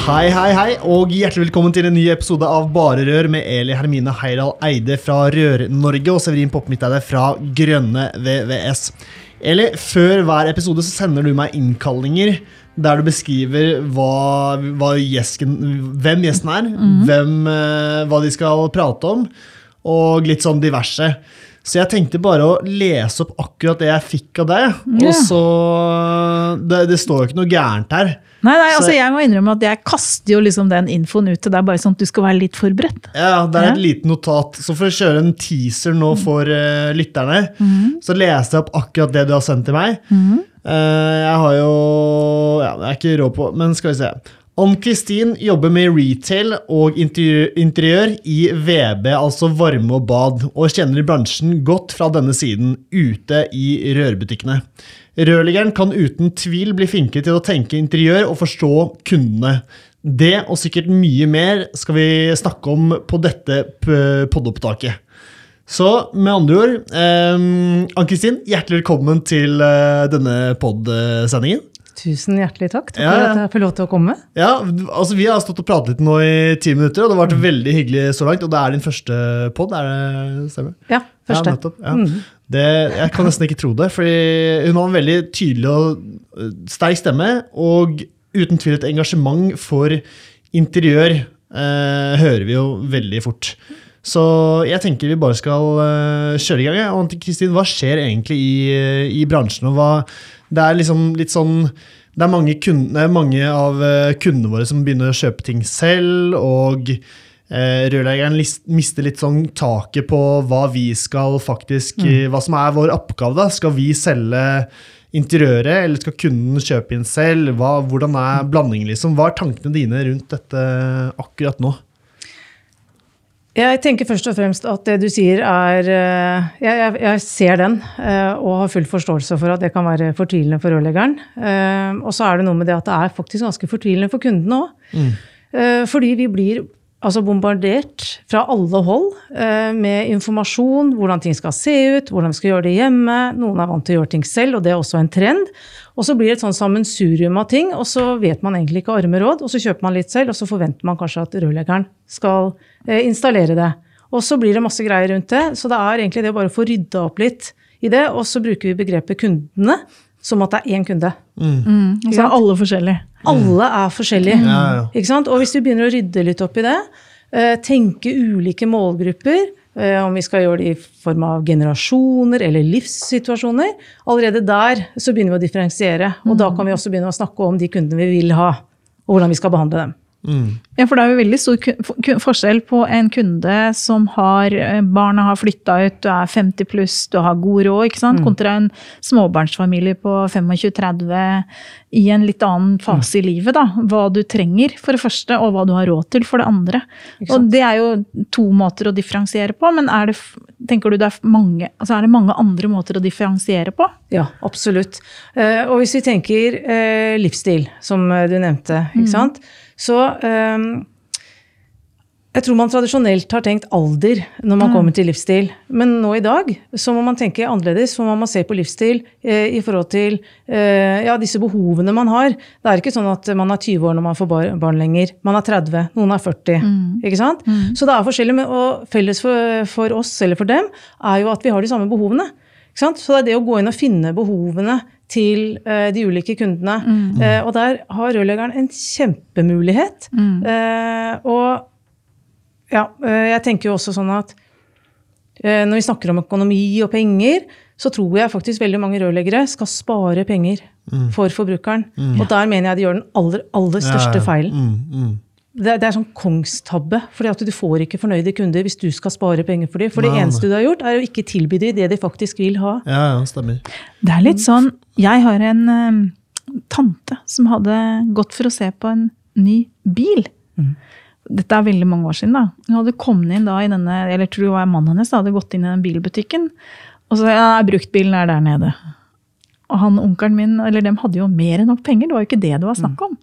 Hei, hei, hei, og hjertelig velkommen til en ny episode av Bare Rør med Eli Hermine Heidal Eide fra Rør-Norge og Severin Poppmitteide fra Grønne VVS. Eli, før hver episode så sender du meg innkallinger der du beskriver hva, hva gjesken, hvem gjesten er, hvem, eh, hva de skal prate om, og litt sånn diverse. Så jeg tenkte bare å lese opp akkurat det jeg fikk av deg. Yeah. Og så det, det står jo ikke noe gærent her. Nei, nei, altså jeg må innrømme at jeg kaster jo liksom den infoen ut til deg, bare sånn at du skal være litt forberedt. Ja, det er Ja. et lite notat. Så for å kjøre en teaser nå for uh, lytterne, så leste jeg opp akkurat det du har sendt til meg. Eh, jeg har jo Ja, det er ikke råd på, men skal vi se. Ann-Kristin jobber med retail og interiør, i VB, altså varme og bad, og kjenner bransjen godt fra denne siden, ute i rørbutikkene. Rørleggeren kan uten tvil bli flinkere til å tenke interiør og forstå kundene. Det og sikkert mye mer skal vi snakke om på dette p- poddopptaket. Så med andre ord, eh, Ann-Kristin, hjertelig velkommen til eh, denne podsendingen. Tusen hjertelig takk. Takk Ja, for at jeg får lov til å komme. Ja, altså Vi har stått og pratet litt nå i ti minutter, og det har vært veldig hyggelig så langt. Og det er din første pod, er det stemmer? Ja, første. Ja, nettopp. Ja. Mm. Det, jeg kan nesten ikke tro det, for hun har en veldig tydelig og øh, sterk stemme, og uten tvil et engasjement for interiør eh, hører vi jo veldig fort. Så jeg tenker vi bare skal eh, kjøre i gang. Kristin, hva skjer egentlig i, i bransjen? Og hva, det er liksom litt sånn det er mange, kunder, mange av eh, kundene våre som begynner å kjøpe ting selv, og eh, rørleggeren mister litt sånn taket på hva vi skal faktisk mm. Hva som er vår oppgave. da. Skal vi selge interiøret, eller skal kunden kjøpe inn selv? Hva, hvordan er blandingen, liksom? Hva er tankene dine rundt dette akkurat nå? Jeg tenker først og fremst at det du sier er eh, Jeg, jeg, jeg ser den, eh, og har full forståelse for at det kan være fortvilende for rørleggeren. Eh, Og så er det noe med det at det er faktisk ganske fortvilende for kundene òg. Fordi vi blir altså bombardert fra alle hold eh, med informasjon, hvordan ting skal se ut, hvordan vi skal gjøre det hjemme. Noen er vant til å gjøre ting selv, og det er også en trend. Og så blir det et sånn sammensurium av ting, og så vet man egentlig ikke arme råd, og så kjøper man litt selv, og så forventer man kanskje at rørleggeren skal eh, installere det. Og så blir det masse greier rundt det, så det er egentlig det å bare få rydda opp litt i det, og så bruker vi begrepet kundene som at det er én kunde. Mm. Og så er alle forskjellige. Alle er forskjellige. Ja, ja. Ikke sant? Og hvis vi begynner å rydde litt opp i det, eh, tenke ulike målgrupper, eh, om vi skal gjøre det i form av generasjoner eller livssituasjoner, allerede der så begynner vi å differensiere. Og da kan vi også begynne å snakke om de kundene vi vil ha, og hvordan vi skal behandle dem. Ja, for det er jo veldig stor forskjell på en kunde som har eh, Barna har flytta ut, du er 50 pluss, du har god råd, ikke sant? kontra en småbarnsfamilie på 25-30 i en litt annen fase i livet. da. Hva du trenger, for det første, og hva du har råd til, for det andre. Og Det er jo to måter å differensiere på, men er det, tenker du det er mange, altså er det mange andre måter å differensiere på? Ja, absolutt. Eh, og hvis vi tenker eh, livsstil, som du nevnte, ikke sant? Så eh, jeg tror man tradisjonelt har tenkt alder når man kommer til livsstil. Men nå i dag så må man tenke annerledes, for man må se på livsstil eh, i forhold til eh, ja, disse behovene man har. Det er ikke sånn at man er 20 år når man får bar barn lenger. Man er 30, noen er 40. ikke sant? Så det er forskjellig, og felles for, for oss eller for dem er jo at vi har de samme behovene. Så det er det å gå inn og finne behovene til uh, de ulike kundene. Eh, og der har rørleggeren en kjempemulighet. Eh, og ja, jeg tenker jo også sånn at eh, når vi snakker om økonomi og penger, så tror jeg faktisk veldig mange rørleggere skal spare penger for forbrukeren. Og der mener jeg de gjør den aller, aller største feilen. Mm, mm. Det, er, det er sånn kongstabbe. fordi at du får ikke fornøyde kunder hvis du skal spare penger for dem. For det eneste du har gjort, er å ikke tilby dem det de faktisk vil ha. Ja, ja, stemmer. Det er litt sånn Jeg har en eh, tante som hadde gått for å se på en ny bil. Dette er veldig mange år siden. da. Hun hadde kommet inn da i denne, eller tror jeg var mannen hennes, da, hadde gått inn i den bilbutikken. Og så ja, bruktbilen er der nede. Og han onkelen min, eller dem hadde jo mer enn nok penger, det var jo ikke det det var snakk om.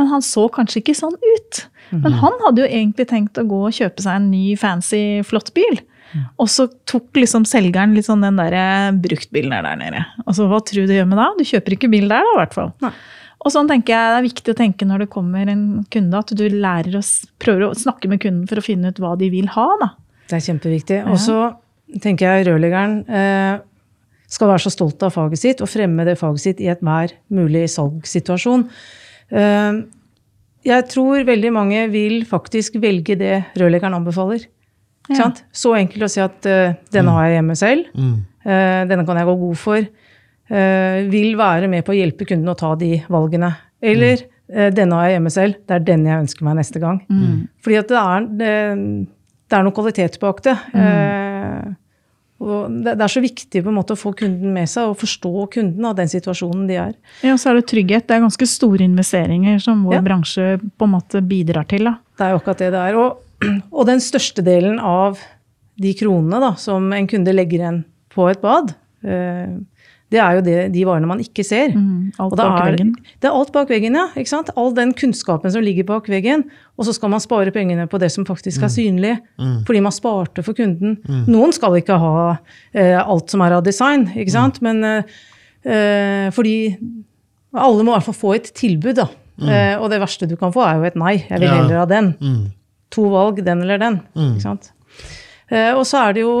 Men han så kanskje ikke sånn ut. Men han hadde jo egentlig tenkt å gå og kjøpe seg en ny, fancy, flott bil. Og så tok liksom selgeren litt sånn den der bruktbilen der, der nede. Og så hva tror du det gjør med da? Du kjøper ikke bil der da, i hvert fall. Nei. Og sånn tenker jeg det er viktig å tenke når det kommer en kunde, at du lærer å, prøver å snakke med kunden for å finne ut hva de vil ha. da. Det er kjempeviktig. Og så tenker jeg rørleggeren eh, skal være så stolt av faget sitt og fremme det faget sitt i enhver mulig salgssituasjon. Eh, jeg tror veldig mange vil faktisk velge det rørleggeren anbefaler. Ja. sant? Så enkelt å si at uh, denne har jeg hjemme selv. Mm. uh, denne kan jeg gå god for. Uh, vil være med på å hjelpe kunden å ta de valgene. Eller eh, denne har jeg hjemme selv. Det er den jeg ønsker meg neste gang. Fordi at det er, det, det er noe kvalitet bak det. Mm. Det, det er så viktig på en måte å få kunden med seg og forstå kunden av den situasjonen de er. Ja, så er det trygghet. Det er ganske store investeringer som vår Ja. bransje på en måte bidrar til. da. Det er jo akkurat det det er. Og, og den største delen av de kronene da, som en kunde legger igjen på et bad, eh, det er jo det, de varene man ikke ser. Mm, alt bak er, veggen. Det er alt bak veggen, ja. ikke sant? All den kunnskapen som ligger bak veggen. Og så skal man spare pengene på det som faktisk er synlig. Fordi man sparte for kunden. Noen skal ikke ha eh, alt som er av design, ikke sant? men eh, eh, fordi alle må i hvert fall få et tilbud. da. Eh, og det verste du kan få, er jo et nei. Jeg vil Ja. heller ha den. Mm. To valg, den eller den. Ikke sant? Eh, og så er det jo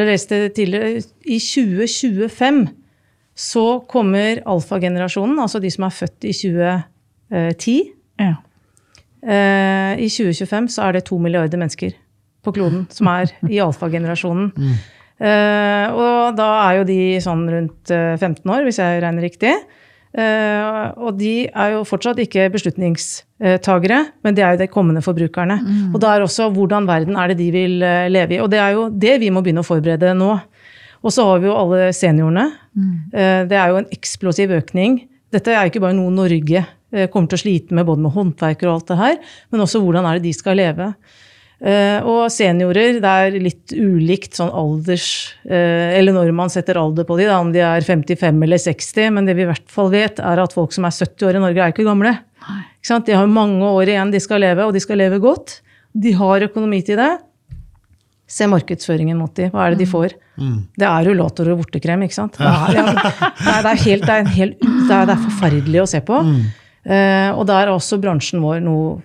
eh, lest det tidligere? I 2025 så kommer alfagenerasjonen, altså de som er født i 2010. Ja. Eh, I 2025 så er det to milliarder mennesker på kloden som er i alfagenerasjonen. Mm. og da er jo de sånn rundt eh, 15 år, hvis jeg regner riktig. Eh, og de er jo fortsatt ikke beslutningstagere, men det er jo de kommende forbrukerne. Og da er også hvordan verden er det de vil eh, leve i. Og det er jo det vi må begynne å forberede nå. Og så har vi jo alle seniorene. Mm. det er jo en eksplosiv økning. Dette er jo ikke bare noe Norge eh, kommer til å slite med, både med håndverkere og alt det her, men også hvordan er det de skal leve. Eh, og seniorer, det er litt ulikt sånn alders eh, Eller når man setter alder på de, da, om de er 55 eller 60. Men det vi i hvert fall vet, er at folk som er 70 år i Norge, er ikke gamle. Ikke sant? De har mange år igjen de skal leve, og de skal leve godt. De har økonomi til det. Se markedsføringen mot de. Hva er det de får? Det er rullator og vortekrem, ikke sant? Det er, ja, det er, det er, helt, det er, en det er, er forferdelig å se på. Eh, og der er også bransjen vår noe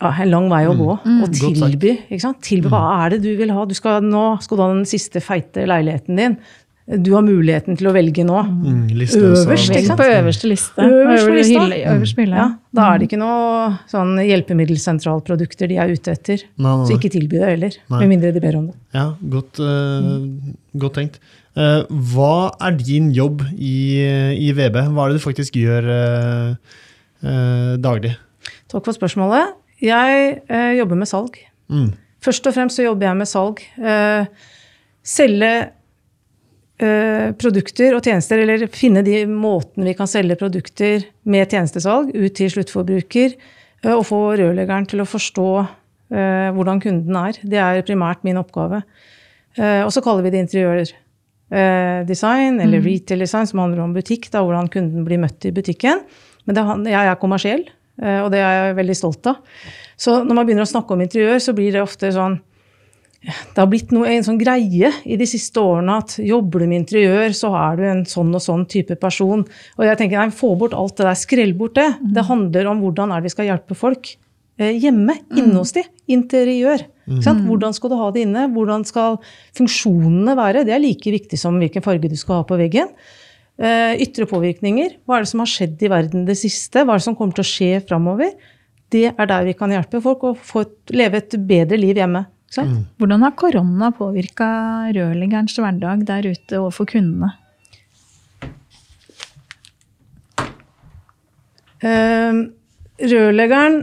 ja, en lang vei å gå. Og tilby. Ikke sant? tilby hva er det du vil ha? Du skal, nå skal du ha den siste feite leiligheten din. Du har muligheten til å velge nå. Mm, liste, Øverst, ikke sant? på øverste liste. Øverst på Øver- lista. hylle- Øverst hylle. Ja, da er det ikke noe sånn hjelpemiddelsentralprodukter de er ute etter. Nei, nei, Så ikke tilby det heller. Nei. Med mindre de ber om det. Ja, godt, eh, godt tenkt. Uh, hva er din jobb i, i VB? Hva er det du faktisk gjør uh, eh, daglig? Takk for spørsmålet. Jeg eh, jobber med salg. Mm. Først og fremst så jobber jeg med salg. Eh, selge eh, produkter og tjenester, eller finne de måtene vi kan selge produkter med tjenestesalg ut til sluttforbruker, eh, og få rørleggeren til å forstå eh, hvordan kunden er. Det er primært min oppgave. Eh, og så kaller vi det interiørdesign, eller retail design, som handler om butikk, da, hvordan kunden blir møtt i butikken. Men det, jeg er kommersiell, og det er jeg veldig stolt av. Så når man begynner å snakke om interiør, så blir det ofte sånn det har blitt noe, en sånn greie i de siste årene at jobber du med interiør, så er du en sånn og sånn type person. Og jeg tenker, nei, Få bort alt det der, skrell bort det. Det handler om hvordan er det vi skal hjelpe folk eh, hjemme, inne hos de. Interiør. Sant? Hvordan skal du ha det inne? Hvordan skal funksjonene være? Det er like viktig som hvilken farge du skal ha på veggen. Eh, ytre påvirkninger. Hva er det som har skjedd i verden det siste? Hva er det som kommer til å skje framover? Det er der vi kan hjelpe folk å få et, leve et bedre liv hjemme. Sant? Hvordan har korona påvirka rørleggerens hverdag der ute overfor kundene? Uh, rørleggeren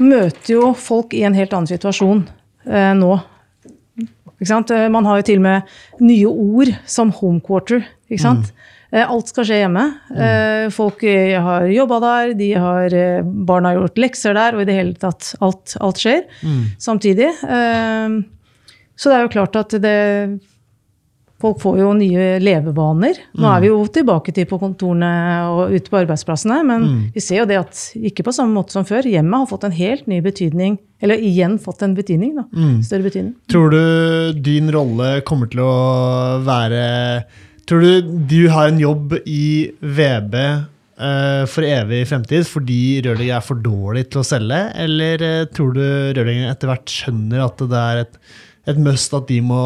møter jo folk i en helt annen situasjon uh, nå. Ikke sant? Man har jo til og med nye ord som homequarter. Ikke sant? Eh, Alt skal skje hjemme. Eh, Folk eh, har jobba der, de har, eh, barna har gjort lekser der, og i det hele tatt alt, alt skjer samtidig. Eh, Så det er jo klart at det Folk får jo nye levevaner. Nå er vi jo tilbake til på kontorene og ute på arbeidsplassene, men vi ser jo det at ikke på samme måte som før. Hjemmet har fått en helt ny betydning, eller igjen fått en betydning, da. Større betydning. Tror du din rolle kommer til å være Tror du du har en jobb i VB uh, for evig fremtid fordi rørleggere er for dårlig til å selge, eller uh, tror du rørleggerne etter hvert skjønner at det er et, et must at de må,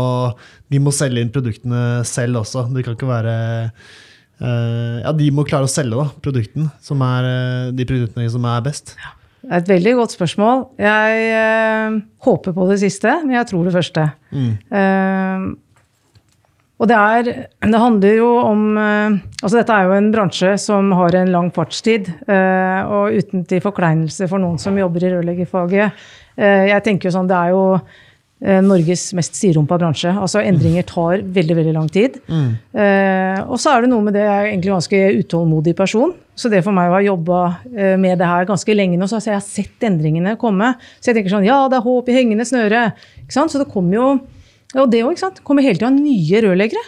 de må selge inn produktene selv også? Det kan ikke være uh, Ja, de må klare å selge da, produkten, som er eh, de produktene som er best. Det er et veldig godt spørsmål. Jeg eh, håper på det siste, men jeg tror det første. Eh, og det er Det handler jo om eh, Altså, dette er jo en bransje som har en lang fartstid. eh, og uten til forkleinelse for noen som jobber i rørleggerfaget. eh, jeg tenker jo sånn, Det er jo Norges mest siderumpa bransje. Altså Endringer tar veldig veldig lang tid. Mm. og så er det noe med det, jeg er egentlig ganske utålmodig person. Så det for meg å ha jobba med det her ganske lenge nå, så har jeg sett endringene komme. Så jeg tenker sånn Ja, det er håp i hengende snøre. Ikke sant? Så det kommer jo Og det òg, ikke sant. Kommer hele tida nye rørleggere.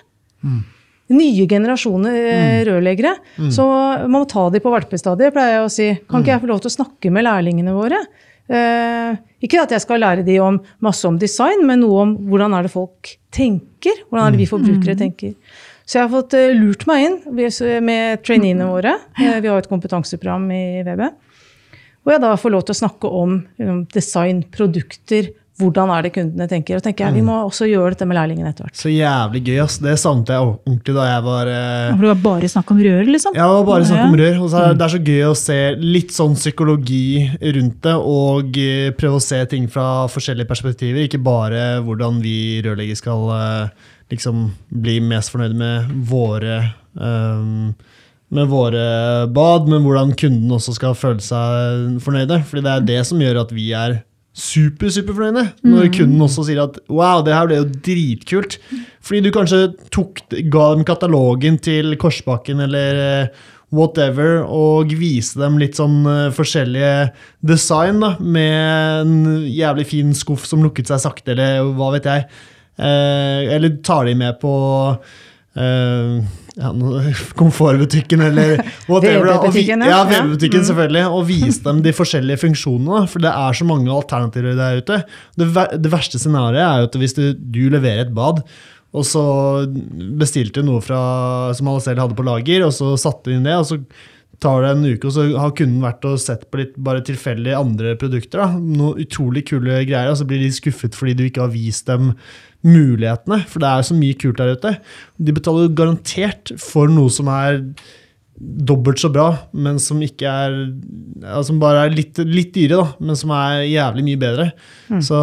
Nye generasjoner mm. rørleggere. Så man må ta de på valpestadiet, pleier jeg å si. Kan ikke jeg få lov til å snakke med lærlingene våre? Eh, ikke at jeg skal lære de om masse om design, men noe om hvordan er det folk tenker. Hvordan er det vi forbrukere tenker. Så jeg har fått eh, lurt meg inn med traineene våre. Eh, vi har et kompetanseprogram i VB. Hvor jeg da får lov til å snakke om um, design, produkter, hvordan er det kundene tenker. Og tenker jeg, Vi må også gjøre dette med lærlingene etter hvert. Så jævlig gøy, ass. Det savnet jeg ordentlig da jeg var eh, For det var bare snakk om rør, liksom? Ja, det var bare snakk om rør. Og så er, det er så gøy å se litt sånn psykologi rundt det, og eh, prøve å se ting fra forskjellige perspektiver. Ikke bare hvordan vi rørleggere skal eh, liksom bli mest fornøyd med våre um, med våre bad, men hvordan kunden også skal føle seg fornøyde. Fordi det er det som gjør at vi er super, super fornøyde. Når kunden også sier at wow, det her ble jo dritkult. Fordi du kanskje tok, ga dem katalogen til Korsbakken eller eh, whatever, og viste dem litt sånn eh, forskjellige design, da, med en jævlig fin skuff som lukket seg sakte, eller hva vet jeg. Eh, eller tar de med på eh, ja, komfortbutikken eller whatever. VB-butikken, ja. ja. VB-butikken selvfølgelig, og vise dem de forskjellige funksjonene. For det er så mange alternativer der ute. Det, ver det verste scenarioet er jo at hvis du, du leverer et bad, og så bestilte du noe fra, som alle selv hadde på lager, og så satte du inn det, og så tar det en uke, og så har kunden vært og sett på litt bare tilfeldig andre produkter. da, Noe utrolig kule greier, og så blir de skuffet fordi du ikke har vist dem mulighetene. For det er så mye kult der ute. De betaler garantert for noe som er dobbelt så bra, men som ikke er ja, Som bare er litt, litt dyre, da, men som er jævlig mye bedre. Så,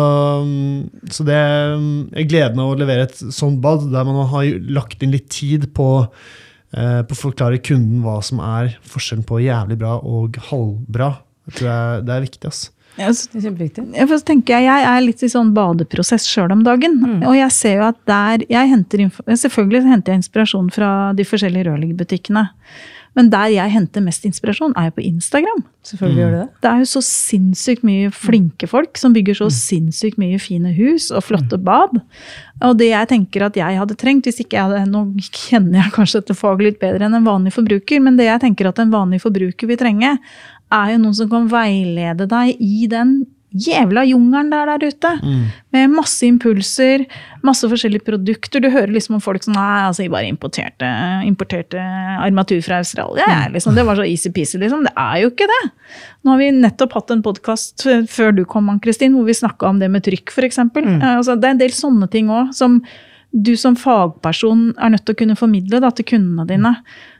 så det Jeg gleder meg å levere et sånt bad der man har lagt inn litt tid på eh, på å forklare kunden hva som er forskjellen på jævlig bra og halvbra. Jeg tror det er, det er viktig. ass. Ja, så- Det er kjempeviktig. For så tenker jeg, jeg er litt i sånn badeprosess sjøl om dagen. Og jeg ser jo at der jeg henter Selvfølgelig henter jeg inspirasjon fra de forskjellige rørleggerbutikkene. Men der jeg henter mest inspirasjon, er jo på Instagram. Selvfølgelig gjør det det. Er jo så sinnssykt mye flinke folk som bygger så sinnssykt mye fine hus og flotte bad. Og det jeg tenker at jeg hadde trengt, hvis ikke jeg hadde Nå kjenner jeg kanskje dette faget litt bedre enn en vanlig forbruker, men det jeg tenker at en vanlig forbruker vil trenge, er jo noen som kan veilede deg i den jævla jungelen der der ute. Med masse impulser, masse forskjellige produkter. Du hører liksom om folk som Nei, altså, jeg bare importerte, importerte armatur fra Australia. Ja, liksom, det var så easy-peasy, liksom. Det er jo ikke det. Nå har vi nettopp hatt en podkast før du kom, Ann-Kristin, hvor vi snakka om det med trykk, f.eks. Altså, det er en del sånne ting òg som du som fagperson er nødt til å kunne formidle da, til kundene dine.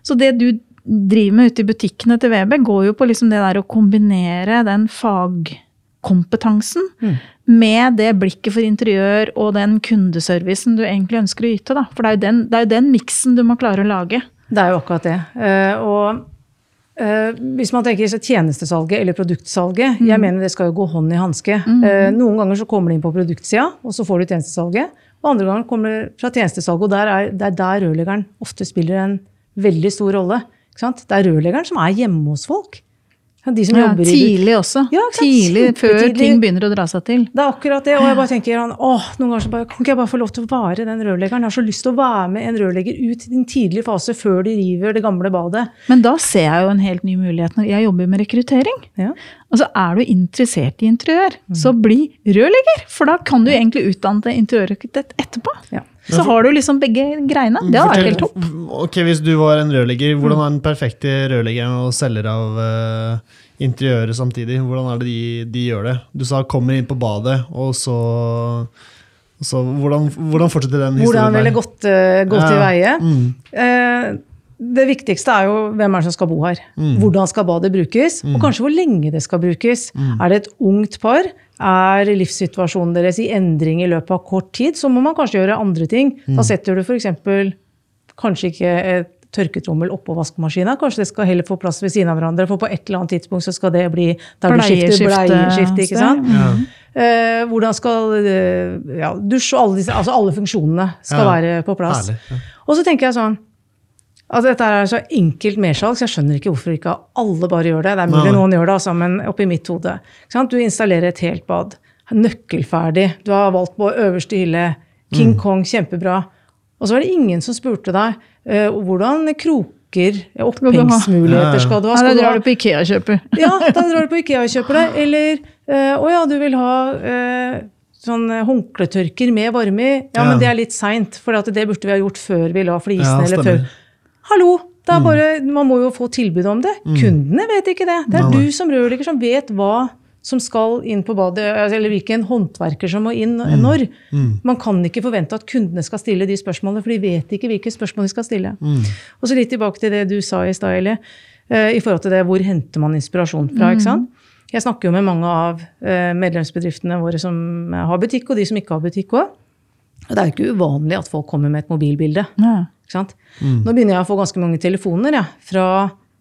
Så det du driver med ute i butikkene til VB, går jo på liksom det der å kombinere den fagkompetansen med det blikket for interiør og den kundeservicen du egentlig ønsker å yte. Da. For det er jo den, det er jo den miksen du må klare å lage. Det er jo akkurat det. Uh, og Uh, hvis man tenker tjenestesalget eller produktsalget, Mm. jeg mener det skal jo gå hånd i hanske. Eh, noen ganger så kommer det inn på produktsida, og så får du tjenestesalget. Og andre ganger kommer det fra tjenestesalget, og der er, det er der rørleggeren ofte spiller en veldig stor rolle. Det er rørleggeren som er hjemme hos folk. Ja, De som Ja, tidlig også. Ja, tidlig, før ting begynner å dra seg til. Det er akkurat det, og jeg bare tenker han, åh, noen ganger så bare, kan ikke jeg bare få lov til å være den rørleggeren? Jeg har så lyst til å være med en rørlegger ut i den tidlige fase før de river det gamle badet. Men da ser jeg jo en helt ny mulighet når jeg jobber med rekruttering. Ja. Altså Er du interessert i interiør, så bli rørlegger! For da kan du egentlig utdanne deg interiørarkitekt etterpå. Ja. Så har du liksom begge greiene. Det har vært helt topp. Ok, Hvis du var en rørlegger, hvordan er den perfekte rørleggeren og selger av uh, interiøret samtidig? Hvordan er det de, de gjør det? Du sa 'kommer inn på badet', og så, så hvordan, hvordan fortsetter den historien? Hvordan ville gått, uh, gått til Ja, veie? mm. Uh, det viktigste er jo hvem er det som skal bo her. Mm. Hvordan skal badet brukes, og kanskje hvor lenge det skal brukes. Er det et ungt par? Er livssituasjonen deres i endring i løpet av kort tid, så må man kanskje gjøre andre ting. Mm. Da setter du f.eks. kanskje ikke et tørketrommel oppå vaskemaskina. Kanskje det skal heller få plass ved siden av hverandre, for på et eller annet tidspunkt så skal det bli der du skifter Bleieskifte- bleieskifte. ikke sant? Ja. Eh, hvordan skal eh, ja, dusj og alle, disse, altså alle funksjonene skal Ja. være på plass. Ja. Og så tenker jeg sånn at dette er så enkelt mersalg, så jeg skjønner ikke hvorfor ikke alle bare gjør det. Det er mulig Nei. noen gjør det, altså, men oppi mitt hode. Ikke sant? Du installerer et helt bad. Nøkkelferdig. Du har valgt på øverste hylle. King Kong, kjempebra. Og så var det ingen som spurte deg uh, hvordan kroker, opphengsmuligheter skal du ha. Ja, da drar du på Ikea og kjøper. ja, da drar du på Ikea og kjøper det. Eller eh, å ja, du vil ha uh, sånn håndkletørker med varme i. Ja, Ja. men det er litt seint, for at det burde vi ha gjort før vi la Ja, flisene. eller før. Hallo! Er bare, Man må jo få tilbud om det. Kundene vet ikke det. Det er Nei, du som rørlegger som vet hva som skal inn på badet, altså, eller hvilken håndverker som må inn når. Man kan ikke forvente at kundene skal stille de spørsmålene, for de vet ikke hvilke spørsmål de skal stille. Og så litt tilbake til det du sa i stad, Eli, eh, i forhold til det hvor henter man inspirasjon fra. ikke sant? Jeg snakker jo med mange av eh, medlemsbedriftene våre som har butikk, og de som ikke har butikk òg. Og det er jo ikke uvanlig at folk kommer med et mobilbilde. Ja. Ikke sant? Nå begynner jeg å få ganske mange telefoner ja, fra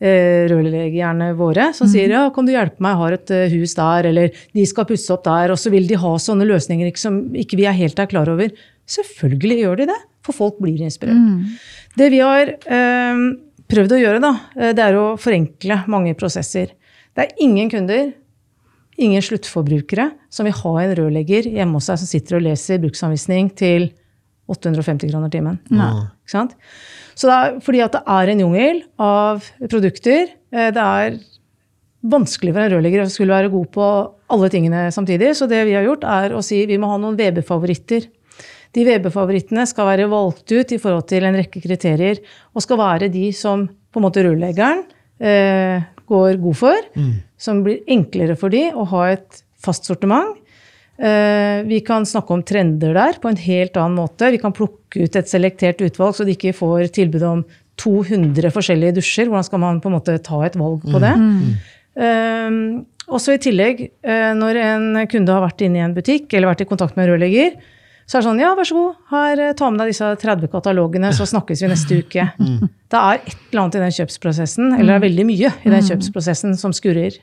eh, rørleggerne våre som sier ja, kan du hjelpe meg, jeg har et uh, hus der, eller de skal pusse opp der. Og så vil de ha sånne løsninger ikke, som ikke vi er helt er klar over. Selvfølgelig gjør de det, for folk blir inspirert. Det vi har eh, prøvd å gjøre, da, eh, det er å forenkle mange prosesser. Det er ingen kunder, ingen sluttforbrukere, som vil ha en rørlegger hjemme hos seg som sitter og leser bruksanvisning til 850 kroner timen. Ikke sant? Så det er fordi at det er en jungel av produkter. eh, Det er vanskelig for en rørlegger å skulle være god på alle tingene samtidig. Så det vi har gjort, er å si vi må ha noen VB-favoritter. De VB-favorittene skal være valgt ut i forhold til en rekke kriterier, og skal være de som på en måte rørleggeren eh, går god for. Som blir enklere for de å ha et fast sortiment. Eh, vi kan snakke om trender der på en helt annen måte. Vi kan plukke ut et selektert utvalg, så de ikke får tilbud om 200 forskjellige dusjer. Hvordan skal man på en måte ta et valg på det? Eh, også i tillegg, eh, når en kunde har vært inne i en butikk eller vært i kontakt med en rørlegger, så er det sånn Ja, vær så god, her, eh, ta med deg disse 30 katalogene, så snakkes vi neste uke. Det er et eller annet i den kjøpsprosessen, eller det er veldig mye i den kjøpsprosessen som skurrer.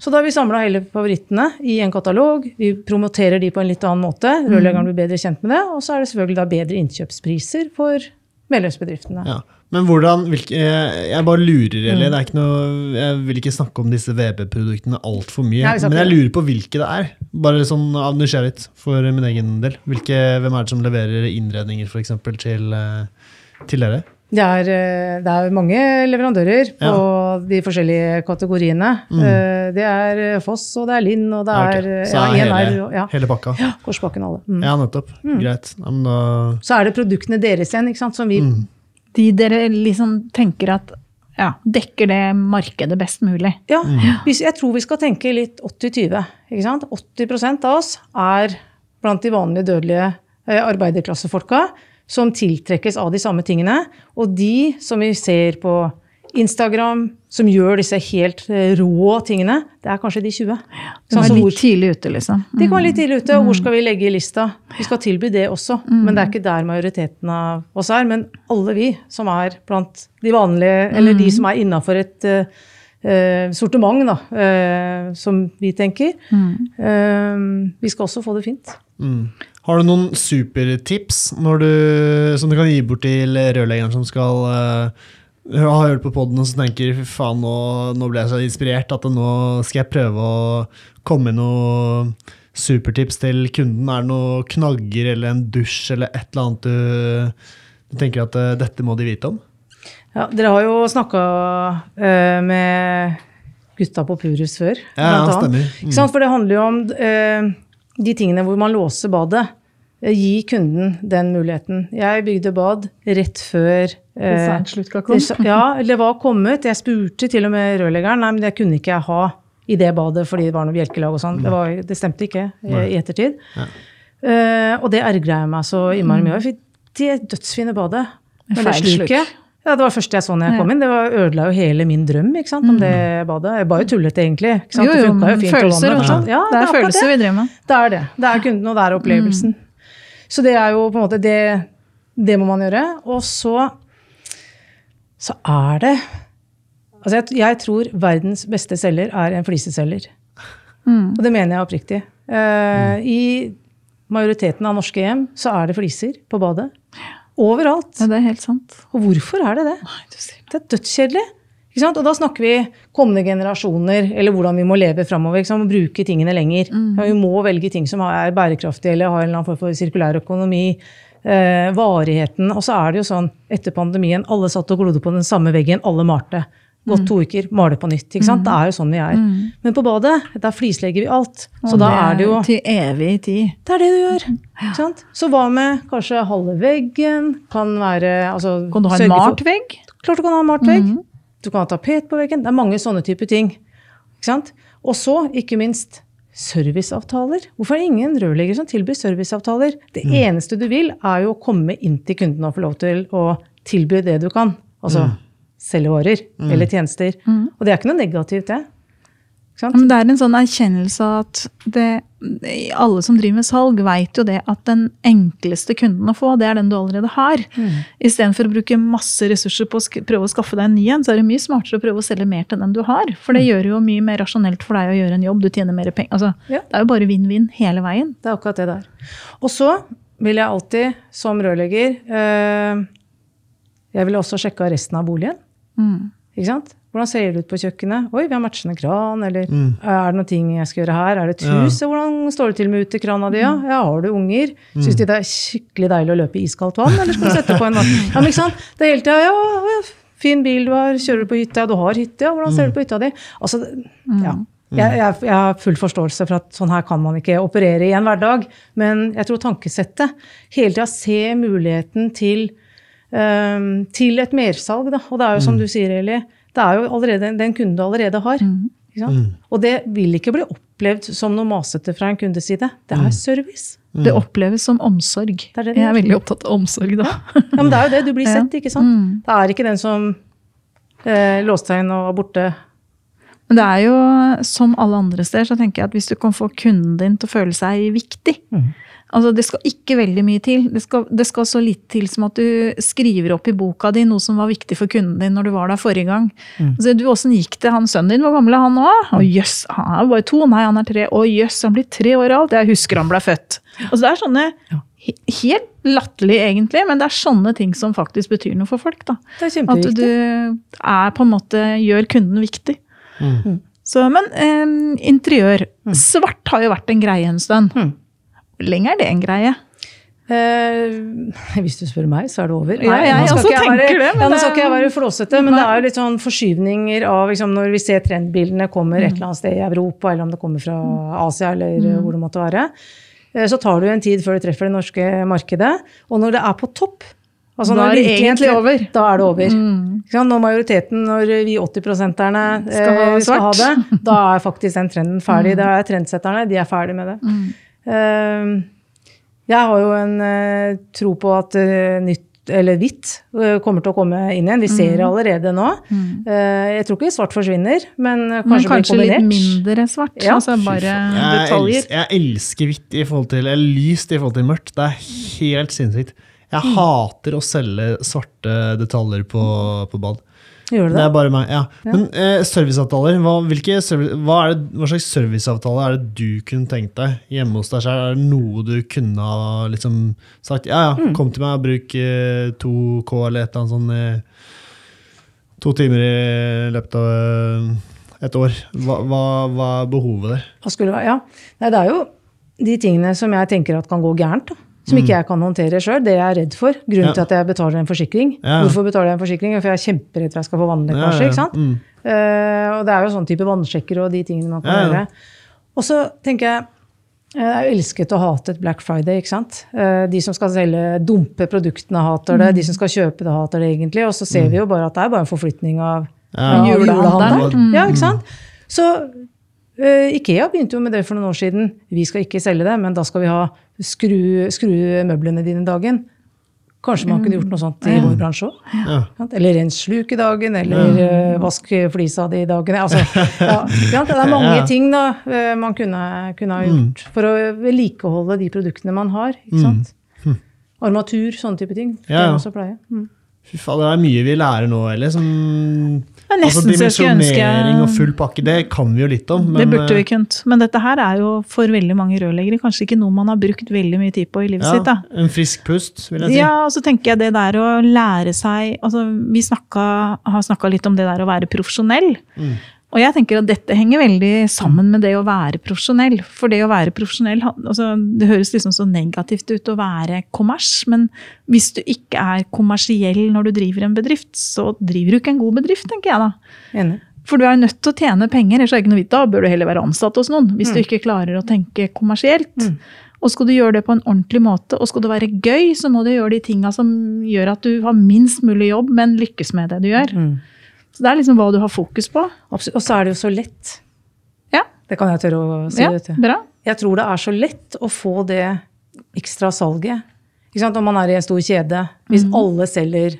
Så da har vi samla hele favorittene i en katalog. Vi promoterer de på en litt annen måte. Rørleggeren blir bedre kjent med det. Og så er det selvfølgelig da bedre innkjøpspriser for medlemsbedriftene. Ja. Men hvordan, hvilke, jeg jeg bare lurer, eller det er ikke noe, jeg vil ikke snakke om disse VB-produktene altfor mye. Nei, men jeg lurer på hvilke det er. Bare sånn av nysgjerrighet for min egen del. Hvilke, hvem er det som leverer innredninger for eksempel, til, eh, til dere? Det er, eh, det er mange leverandører på de forskjellige kategoriene. Mm. Det er Foss, og det er Linn, og det Ja, er eh, Så er ja, hele, og- Ja, hele pakka? Ja, Korsbakken alle. Mm. nettopp. Greit. Ja, men da, Så er det produktene deres igjen, ikke sant, som vi De dere liksom tenker at ja, dekker det markedet best mulig. Ja, hvis, jeg tror vi skal tenke litt 80-20. ikke sant? 80% av oss er blant de vanlige dødelige eh, arbeiderklassefolka som tiltrekkes av de samme tingene. Og de som vi ser på Instagram, som gjør disse helt eh, rå tingene, det er kanskje de 20. Du Sånn er litt tidlig ute, liksom. de kan være litt tidlig ute, og hvor skal vi legge i lista? Vi skal tilby det også, men det er ikke der majoriteten av oss er. Men alle vi som er blant de vanlige, eller de som er innafor et eh, sortiment, da, uh, som vi tenker, uh, vi skal også få det fint. Har du noen supertips du, som du kan gi bort til rørleggeren som skal uh, ha hørt på poden og tenker fy faen, nå, nå ble jeg så inspirert at nå skal jeg prøve å komme med noen supertips til kunden? Er det noen knagger eller en dusj eller et eller annet du, du tenker at uh, dette må de vite om? Ja, dere har jo snakka med gutta på Purus før. Ja, ja, stemmer. Mm. For det handler jo om uh, de tingene hvor man låser badet. Eh, Gi kunden den muligheten. Jeg bygde bad rett før eh, Designslutta kom. det- Ja, det var kommet. Jeg spurte til og med rørleggeren. Nei, men det kunne ikke jeg ha i det badet fordi det var noe bjelkelag og sånn. Det, det stemte ikke eh, i ettertid. Ja. Eh, og det ergra jeg meg så innmari mye over. Det dødsfine badet. Men det Feil sluk. sluket ja, Det var det første jeg så når jeg kom inn. Det var, ødela jo hele min drøm ikke sant, om det badet. Jeg bare tullet, egentlig. Ikke sant? Jo, det jo, funka jo fint. og følelser, vannet, vet ikke sant? du. Det er følelser vi driver med. det er det. Det er kunden, og det er opplevelsen. Så det er jo på en måte det Det må man gjøre. Og så så er det Altså, jeg, jeg tror verdens beste selger er en fliseselger. Mm. Og det mener jeg oppriktig. Eh, I majoriteten av norske hjem så er det fliser på badet. Overalt. Ja, det er helt sant. Og hvorfor er det det? Nei, du sier det. Det er dødskjedelig. Og da snakker vi kommende generasjoner, eller hvordan vi må leve framover. Og bruke tingene lenger. Ja, vi må velge ting som er bærekraftige, eller har en eller annen form for sirkulær økonomi. Eh, varigheten. Og så er det jo sånn, etter pandemien, alle satt og glodde på den samme veggen, alle malte. Gått to uker, male på nytt. ikke sant? Det er jo sånn vi er. Men på badet, der flislegger vi alt. Så Og da er det jo Til evig tid. det er det du gjør. Ikke sant? Så hva med kanskje halve veggen? Kan være altså, Kan du ha en malt vegg? Klart du kan ha en malt vegg. Du kan ha tapet på veggen. Det er mange sånne type ting. Ikke sant? Og så, ikke minst, serviceavtaler. Hvorfor er det ingen rørleggere som tilbyr serviceavtaler? Det eneste du vil, er jo å komme inn til kunden og få lov til å tilby det du kan. Altså selge varer eller tjenester. Og det er ikke noe negativt, det. Ja, men det er en sånn erkjennelse at det, alle som driver med salg, vet jo det at den enkleste kunden å få, det er den du allerede har. Mm. Istedenfor å bruke masse ressurser på å prøve å skaffe deg en ny en, så er det mye smartere å prøve å selge mer til den du har. For det gjør jo mye mer rasjonelt for deg å gjøre en jobb, du tjener mer penger. Altså, Ja. Det er jo bare vinn-vinn hele veien. Det er akkurat det der. Og så vil jeg alltid, som rørlegger øh, Jeg vil også sjekke resten av boligen. Mm. Ikke sant? Hvordan ser det ut på kjøkkenet? Oi, vi har matchende kran. Eller Mm. er det noen ting jeg skal gjøre her? Er det et Ja. Hvordan står det til med utekrana di? Ja? ja, har du unger? Syns de det er skikkelig deilig å løpe i iskaldt vann, eller skal du sette på en vann? Ja, men ikke sant? Det er hele tida ja, ja, fin bil du har, kjører du på hytta? Du har hytte, ja. Hvordan ser det på hytta di? Altså, ja. Jeg, jeg, jeg har full forståelse for at sånn her kan man ikke operere i en hverdag, men jeg tror tankesettet hele tida se muligheten til um, til et mersalg. Da. Og det er jo som du sier, Eli, det er jo allerede den kunden du allerede har. Ikke sant? Og det vil ikke bli opplevd som noe masete fra en kundes side. Det er service. Det oppleves som omsorg. er det det Jeg er veldig opptatt av omsorg da. Ja, men det er jo det. Du blir sett, ikke sant? Det er ikke den som eh, låste inn og var borte. Men det er jo som alle andre steder, så tenker jeg at hvis du kan få kunden din til å føle seg viktig Altså Det skal ikke veldig mye til. Det skal, det skal så litt til som at du skriver opp i boka di noe som var viktig for kunden din når du var der forrige gang. Altså, du, Åssen gikk det han sønnen din? Hvor gammel er han nå? Å jøss, han er bare to. Nei, han er tre. Å jøss, han blir tre år alt. Jeg husker han ble født. Altså Det er sånne he- Helt latterlig, egentlig, men det er sånne ting som faktisk betyr noe for folk. da. Det er At du er på en måte gjør kunden viktig. Mm. Så, men eh, interiør. Svart har jo vært en greie en stund. Mm. Lenge er det en greie? Eh, hvis du spør meg, så er det over. Ja, jeg nå skal jeg være, det, men ja, nå skal ikke jeg være flåsete, men det er litt sånn forskyvninger av liksom, når vi ser trendbildene kommer et eller annet sted i Europa, eller om det kommer fra Asia, eller mm. hvor det måtte være. eh, Så tar det jo en tid før det treffer det norske markedet. Og når det er på topp altså Da er det egentlig over. Da er det over. Mm. Når majoriteten, når vi 80-prosenterne eh, Skal ha skal ha det, da er faktisk den trenden ferdig. Da er trendsetterne de er ferdig med det. Eh, jeg har jo en eh, tro på at eh, nytt eller hvitt øh, kommer til å komme inn igjen. Vi ser det allerede nå. Eh, Jeg tror ikke svart forsvinner, men kanskje, Men kanskje, kanskje blir litt mindre svart. Ja. Altså bare Jeg, detaljer. elsker, jeg elsker hvitt i forhold til Eller lyst i forhold til mørkt. Det er helt sinnssykt. Jeg Mm. hater å selge svarte detaljer på, på bad. Gjør Det det? er bare meg, ja. Men eh, serviceavtaler, hva, service, hva, det, hva slags serviceavtale er det du kunne tenkt deg hjemme hos deg selv? Er det noe du kunne ha liksom sagt ja, ja, Mm. kom til meg og bruk eh, 2K eller et eller annet sånn eh, to timer i løpet av eh, et år. Hva, hva, hva er behovet der? Hva skulle? Ja. Nei, det er jo de tingene som jeg tenker at kan gå gærent. Da. Som ikke jeg kan håndtere sjøl. Det jeg er redd for. Grunnen Mm. Ja. til at jeg betaler en forsikring. Ja. Hvorfor betaler jeg en forsikring? For jeg er kjemperedd for at jeg skal få vannlekkasje. Ja, ja. ikke sant? Mm. Uh, og det er jo sånn type vannsjekker og de tingene man kan Ja, ja. gjøre. Og så tenker jeg eh, jeg elsket og hatet Black Friday. ikke sant? Eh, De som skal selge, dumpe produktene, hater det. De som skal kjøpe det, hater det egentlig. Og så ser vi jo bare at det er bare en forflytning av, Ja. Julehandelen. Ja, ikke sant? Så Ikea begynte jo med det for noen år siden. Vi skal ikke selge det, men da skal vi ha skru, skru møblene dine dagen. Kanskje man kunne gjort noe sånt i vår bransje òg? Ja. Eller rens sluk i dagen, eller ja. vask flisa di i dagen. Altså, ja, det er mange ting da, eh, man kunne, kunne ha gjort for å vedlikeholde de produktene man har. Ikke sant? Armatur, sånne type ting. Det er også pleie. Mm. Fy faen, det er mye vi lærer nå, eller? Som, altså, dimensjonering og full pakke, det kan vi jo litt om. det burde vi eh, kunnet. Men dette her er jo for veldig mange rørleggere kanskje ikke noe man har brukt veldig mye tid på i livet ja, sitt. da. En frisk pust, vil jeg si. Ja, og så tenker jeg det der å lære seg altså Vi snakka, har snakka litt om det der å være profesjonell. Mm. Og jeg tenker at dette henger veldig sammen med det å være profesjonell. For det å være profesjonell altså, Det høres liksom så negativt ut å være kommers, men hvis du ikke er kommersiell når du driver en bedrift, så driver du ikke en god bedrift, tenker jeg da. Enig. For du er nødt til å tjene penger, ellers er det ikke noe vits. Da bør du heller være ansatt hos noen, hvis du ikke klarer å tenke kommersielt. Og skal du gjøre det på en ordentlig måte, og skal det være gøy, så må du gjøre de tinga som gjør at du har minst mulig jobb, men lykkes med det du gjør. Mm. Så det er liksom hva du har fokus på. Absolutt. Og så er det jo så lett. Ja, Det kan jeg tørre å si. ja det til. bra. Jeg tror det er så lett å få det ekstra salget. Ikke sant? Om man er i en stor kjede. Hvis alle selger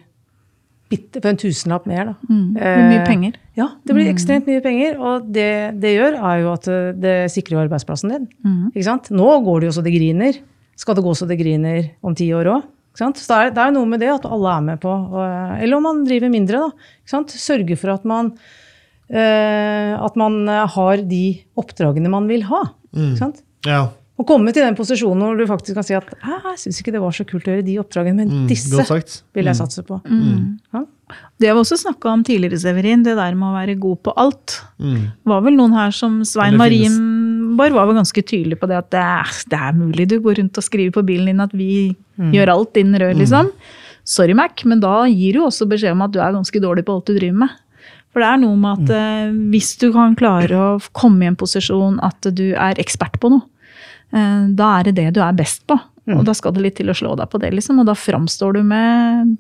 bitte for en tusenlapp mer, da. Mm. Det blir mye Eh, penger. Ja, det blir ekstremt mye penger. Og det det gjør, er jo at det, det sikrer arbeidsplassen din. Mm. Ikke sant? Nå går det jo så det griner. Skal det gå så det griner om ti år òg? Så det er, det er noe med det at alle er med på. Og, eller om man driver mindre, da. Ikke sant? Sørge for at man, eh, at man har de oppdragene man vil ha. Ikke sant? Ja. Og komme til den posisjonen hvor du faktisk kan si at jeg syns ikke det var så kult å gjøre de oppdragene, men Mm, disse vil jeg satse på. Ja? Det har vi også snakka om tidligere, Severin, det der med å være god på alt. Mm. var vel noen her som Svein Eller finnes- var vel ganske tydelig på det at det er, det er mulig du går rundt og skriver på bilen din at vi gjør alt innen rør, liksom. Sorry, Mac, men da gir du også beskjed om at du er ganske dårlig på alt du driver med. For det er noe med at eh, hvis du kan klare å komme i en posisjon at du er ekspert på noe, eh, da er det det du er best på. Og da skal det litt til å slå deg på det, liksom. Og da framstår du med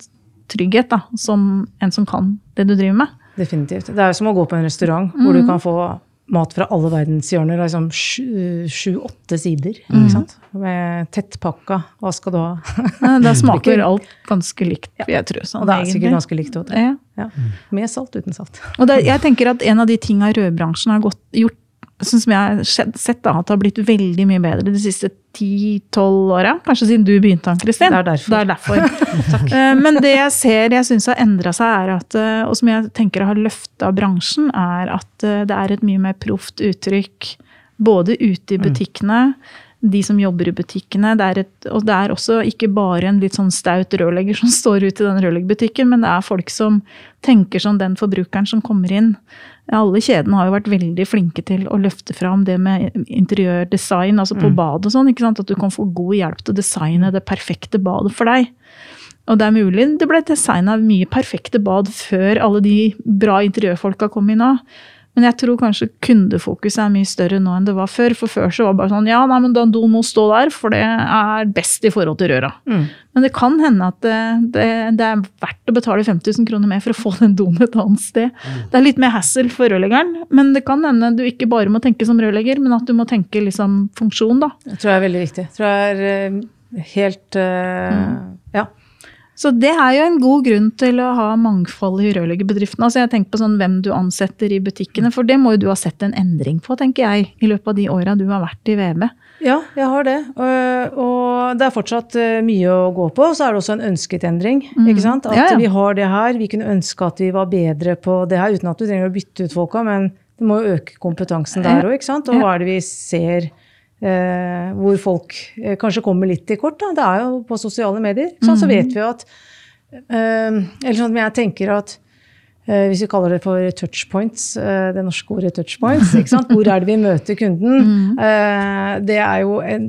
trygghet da, som en som kan det du driver med. Definitivt. Det er jo som å gå på en restaurant hvor du kan få mat fra alle verdens hjørner. Liksom sju-åtte sider. Ikke sant? Med tettpakka. Hva skal du ha? Da smaker alt ganske likt, vil jeg tro. Sånn, Og det er sikkert ganske likt. også. Ja. Ja. Med salt, uten salt. Og det, jeg tenker at en av de tinga rødbransjen har gått, gjort, sånn som jeg har sett da, at det har blitt veldig mye bedre de siste 10-12 åra. Kanskje siden du begynte, Ann-Kristin. Det er derfor. Det er derfor. Eh, Men det jeg ser jeg syns har endra seg, er at, eh, og som jeg tenker har løfta bransjen, er at eh, det er et mye mer proft uttrykk både ute i butikkene, de som jobber i butikkene. Det er et, og det er også ikke bare en litt sånn staut rørlegger som står ute i den rørleggerbutikken, men det er folk som tenker som den forbrukeren som kommer inn. Alle kjedene har jo vært veldig flinke til å løfte fram det med interiørdesign, altså på bad og sånn. ikke sant? At du kan få god hjelp til å designe det perfekte badet for deg. Og det er mulig det ble designa mye perfekte bad før alle de bra interiørfolka kom inn òg. Men jeg tror kanskje kundefokuset er mye større nå enn det var før. For før så var det bare sånn ja, nei, men Dando må stå der, for det er best i forhold til røra. Men det kan hende at det, det, det er verdt å betale 5000 kroner mer for å få den doen et annet sted. Det er litt mer hassle for rørleggeren, men det kan hende du ikke bare må tenke som rørlegger, men at du må tenke liksom funksjon, da. Det tror jeg er veldig viktig. Jeg tror jeg er eh, helt uh, Ja. Så det er jo en god grunn til å ha mangfold i rørleggerbedriftene. Altså jeg tenker på sånn hvem du ansetter i butikkene, for det må jo du ha sett en endring på, tenker jeg, i løpet av de åra du har vært i VB. Ja, jeg har det. Og, og det er fortsatt eh, mye å gå på. Og Så er det også en ønsket endring. ikke sant? At Ja, ja. vi har det her. Vi kunne ønske at vi var bedre på det her, uten at du trenger å bytte ut folka, men det må jo øke kompetansen der òg, ikke sant. Og hva er det vi ser eh, hvor folk eh, kanskje kommer litt i kort? Da? Det er jo på sosiale medier. Sånn, mm. Så vet vi jo at eh, Eller sånn at jeg tenker at Eh, hvis vi kaller det for touchpoints, eh, det norske ordet touchpoints. Ikke sant? Hvor er det vi møter kunden? Eh, det er jo en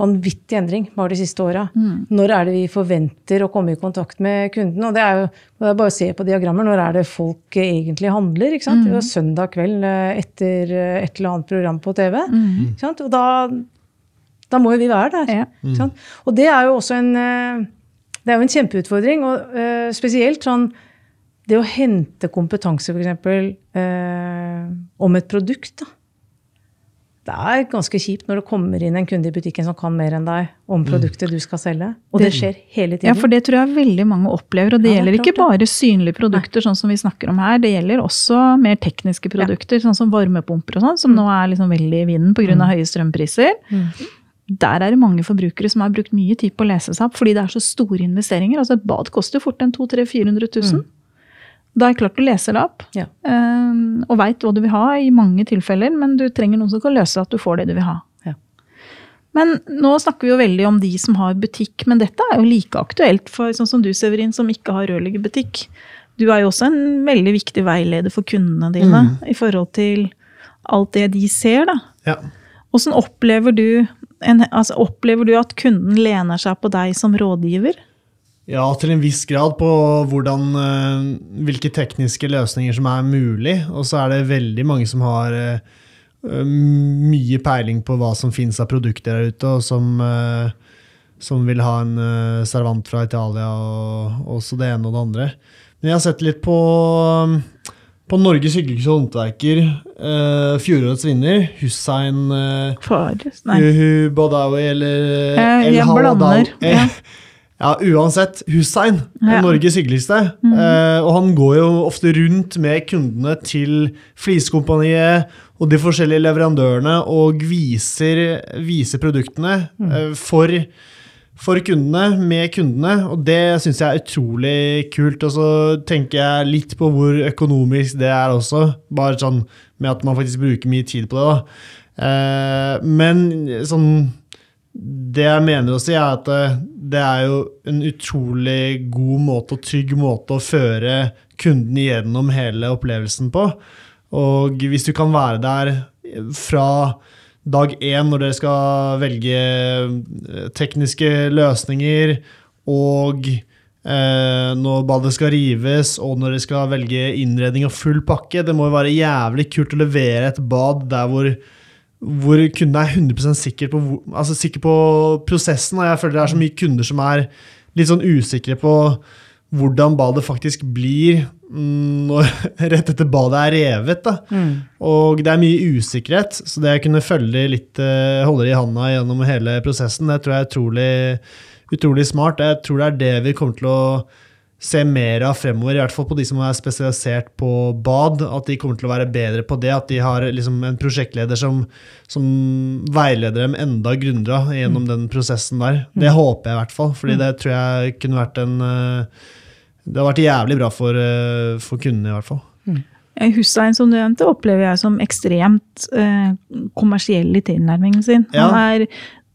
vanvittig endring bare de siste åra. Når er det vi forventer å komme i kontakt med kunden? Og det er jo det er bare å se på diagrammer. Når er det folk egentlig handler? Ikke sant? Det er søndag kveld eh, etter eh, et eller annet program på TV. Ikke sant? Og da, da må jo vi være der. Ja. Ikke sant? Og det er jo også en, eh, det er jo en kjempeutfordring. Og spesielt sånn det å hente kompetanse, f.eks., eh, om et produkt. da. Det er ganske kjipt når det kommer inn en kunde i butikken som kan mer enn deg om produktet du skal selge. Og det skjer hele tiden. Ja, for det tror jeg veldig mange opplever. Og det Ja, det er gjelder ikke bare synlige produkter, sånn som vi snakker om her. Det gjelder også mer tekniske produkter, sånn som varmepumper og sånn, som nå er liksom veldig i vinden pga. av høye strømpriser. Der er det mange forbrukere som har brukt mye tid på å lese seg opp, fordi det er så store investeringer. Altså Et bad koster jo fort en 200 000-400 000. Da er det klart du leser det opp, Ja. eh, og veit hva du vil ha i mange tilfeller, men du trenger noen som kan løse at du får det du vil ha. Ja. Men nå snakker vi jo veldig om de som har butikk, men dette er jo like aktuelt for sånn som du, Severin, som ikke har rørleggerbutikk. Du er jo også en veldig viktig veileder for kundene dine i forhold til alt det de ser, da. Ja. Hvordan opplever du, en, altså, opplever du at kunden lener seg på deg som rådgiver? Ja, til en viss grad på hvordan, eh, hvilke tekniske løsninger som er mulig. Og så er det veldig mange som har eh, mye peiling på hva som finnes av produkter der ute, og som, eh, som vil ha en servant fra Italia, og også det ene og det andre. Men jeg har sett litt på, på Norges hyggeligste håndverker, uh, fjorårets vinner, Hussein uh, Fares? Nei. Badawi eller uh, El jeg blander, ja. Ja, uansett. Hussein er Ja. Norges hyggeligste. Eh, og han går jo ofte rundt med kundene til Flisekompaniet og de forskjellige leverandørene og viser, viser produktene mm. eh, for, for kundene, med kundene. Og det syns jeg er utrolig kult. Og så tenker jeg litt på hvor økonomisk det er også. Bare sånn med at man faktisk bruker mye tid på det. da. Eh, men sånn det jeg mener å si, er at det, det er jo en utrolig god måte og trygg måte å føre kunden gjennom hele opplevelsen på. Og hvis du kan være der fra dag én når dere skal velge eh, tekniske løsninger, og eh, når badet skal rives, og når dere skal velge innredning og full pakke Det må jo være jævlig kult å levere et bad der hvor hvor kunden er 100 sikker på, hvor- altså sikker på prosessen. Og jeg føler det er så mye kunder som er litt sånn usikre på hvordan badet faktisk blir mm, når, rett etter badet er revet. Da. Og det er mye usikkerhet, så det å kunne følge litt, eh, holde det i handa gjennom hele prosessen, det tror jeg er utrolig, utrolig smart. Jeg tror det er det vi kommer til å se mer av fremover, i hvert fall på de som er spesialisert på bad. At de kommer til å være bedre på det. At de har liksom en prosjektleder som, som veileder dem enda grundigere gjennom den prosessen der. Det håper jeg i hvert fall, fordi det tror jeg kunne vært en eh, Det har vært jævlig bra for, eh, for kundene, i hvert fall. Mm. Hussein, som du nevnte, opplever jeg som ekstremt eh, kommersiell i tilnærmingen sin. Ja. Han er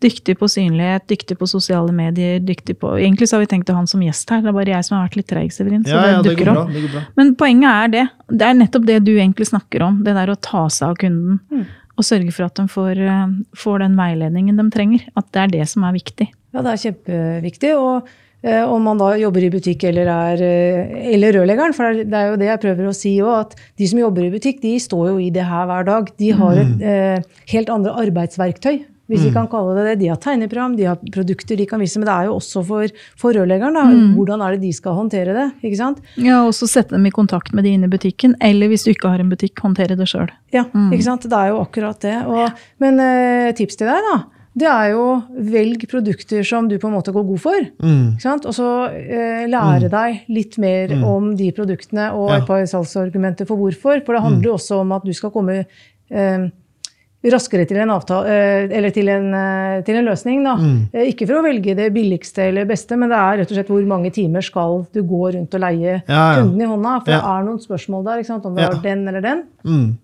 dyktig på synlighet, dyktig på sosiale medier, dyktig på Egentlig så har vi tenkt å ha han som gjest her, det er bare jeg som har vært litt treig, Severin. Så Ja, ja, det det dukker bra. Det. Men poenget er det. Det er nettopp det du egentlig snakker om. Det der å ta seg av kunden. Og sørge for at de får, eh, får den veiledningen de trenger. At det er det som er viktig. Ja, det er kjempeviktig. Og eh, om man da jobber i butikk eller er eh, eller rørleggeren, for det er, det er jo det jeg prøver å si òg, at de som jobber i butikk, de står jo i det her hver dag. De har et eh, helt andre arbeidsverktøy. Hvis vi kan kalle det det. De har tegneprogram, de har produkter de kan vise, men det er jo også for, for rørleggeren. da, Hvordan er det de skal håndtere det? ikke sant? Ja, og så sette dem i kontakt med de inne i butikken. Eller hvis du ikke har en butikk, håndtere det sjøl. Ja, ikke sant? Det er jo akkurat det. Og, men eh, tips til deg, da. det er jo velg produkter som du på en måte går god for. Mm. Ikke sant? Og så eh, lære deg litt mer om de produktene og Ja. et par salgsargumenter for hvorfor. For det handler jo også om at du skal komme eh, raskere til en, avtale, eh, eller til en, eh, til en løsning. Da. Eh, ikke for å velge det billigste eller beste, men det er rett og slett hvor mange timer skal du gå rundt og leie Ja, ja. kunden i hånda. For Ja. det er noen spørsmål der, om det var den eller den. Mm.